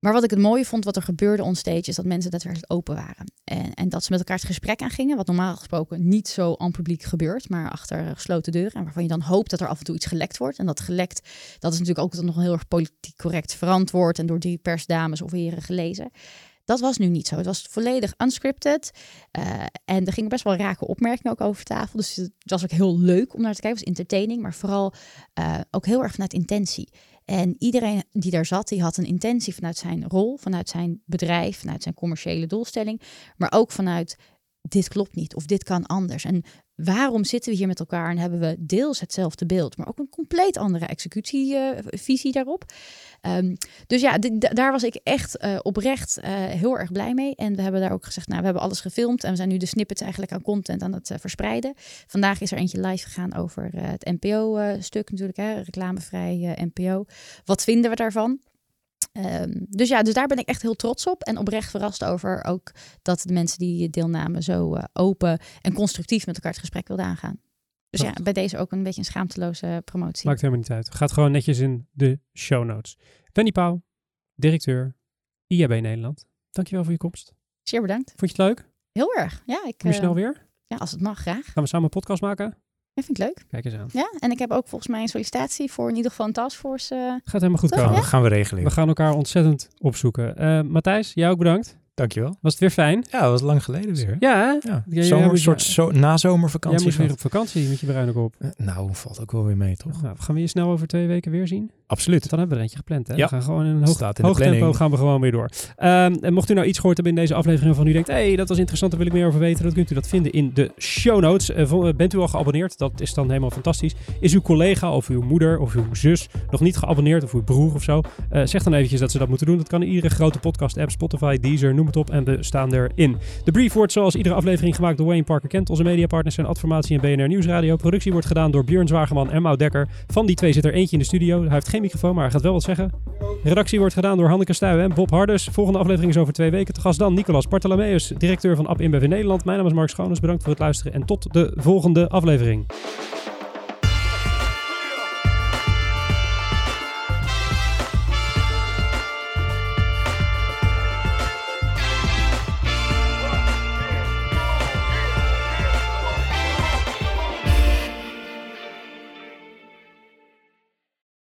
Maar wat ik het mooie vond, wat er gebeurde onstage, is dat mensen daadwerkelijk open waren. En, en dat ze met elkaar het gesprek aangingen, wat normaal gesproken niet zo aan publiek gebeurt, maar achter gesloten deuren. En waarvan je dan hoopt dat er af en toe iets gelekt wordt. En dat gelekt, dat is natuurlijk ook nog heel erg politiek correct verantwoord en door die persdames of heren gelezen. Dat was nu niet zo. Het was volledig unscripted. Eh, en er gingen best wel rake opmerkingen ook over tafel. Dus het was ook heel leuk om naar te kijken. Het was entertaining, maar vooral eh, ook heel erg vanuit intentie. En iedereen die daar zat, die had een intentie vanuit zijn rol, vanuit zijn bedrijf, vanuit zijn commerciële doelstelling, maar ook vanuit dit klopt niet of dit kan anders. En waarom zitten we hier met elkaar en hebben we deels hetzelfde beeld, maar ook een compleet andere executievisie daarop. Ehm, dus ja, daar was ik echt eh, oprecht eh, heel erg blij mee. En we hebben daar ook gezegd, nou, we hebben alles gefilmd en we zijn nu de snippets eigenlijk aan content aan het eh, verspreiden. Vandaag is er eentje live gegaan over het NPO-stuk natuurlijk, hè, reclamevrij NPO. Wat vinden we daarvan? Ehm, dus ja, dus daar ben ik echt heel trots op en oprecht verrast over ook dat de mensen die deelnamen zo eh, open en constructief met elkaar het gesprek wilden aangaan. Dus ja, bij deze ook een beetje een schaamteloze promotie. Maakt helemaal niet uit. Gaat gewoon netjes in de show notes. Wendy Pauw, directeur IAB Nederland. Dankjewel voor je komst. Zeer bedankt. Vond je het leuk? Heel erg. Ja, ik, Kom je eh, snel weer? ja, als het mag, graag. Gaan we samen een podcast maken? Dat vind ik leuk. Kijk eens aan. Ja, en ik heb ook volgens mij een sollicitatie voor in ieder geval een taskforce. eh, Gaat helemaal goed komen. Gaan we regelen. We gaan elkaar ontzettend opzoeken. Eh, Matthijs, jij ook bedankt. Dankjewel. Was het weer fijn? Ja, dat was lang geleden weer. Ja, hè? Ja, Ja, jij Zomer, moet- soort zo, Jij nazomervakantie. moest weer op vakantie met je bruine kop. Eh, Nou, valt ook wel weer mee, toch? Nou, gaan we je snel over twee weken weer zien? Absoluut. Dan hebben we er eentje gepland. Hè? Ja. We gaan gewoon in een hoog, in tempo gaan we gewoon weer door. Ehm, en mocht u nou iets gehoord hebben in deze aflevering van u denkt, hey, dat was interessant, daar wil ik meer over weten, dan kunt u dat vinden in de show notes. Eh, eh, bent u al geabonneerd? Dat is dan helemaal fantastisch. Is uw collega of uw moeder of uw zus nog niet geabonneerd of uw broer of zo? Eh, zeg dan eventjes dat ze dat moeten doen. Dat kan in iedere grote podcast app, Spotify, Deezer, noem het op. En we staan erin. De brief wordt zoals iedere aflevering gemaakt door Wayne Parker Kent. Onze mediapartners zijn Adformatie en BNR Nieuwsradio. Productie wordt gedaan door Björn Zwageman en Mau Dekker. Van die twee zit er eentje in de studio. Hij heeft geen microfoon, maar hij gaat wel wat zeggen. Redactie wordt gedaan door Hanneke Stuy en Bob Hardus. Volgende aflevering is over twee weken. Te gast dan Nicolas Bartolomeus, directeur van App InBev in Nederland. Mijn naam is Mark Schoones. Bedankt voor het luisteren en tot de volgende aflevering.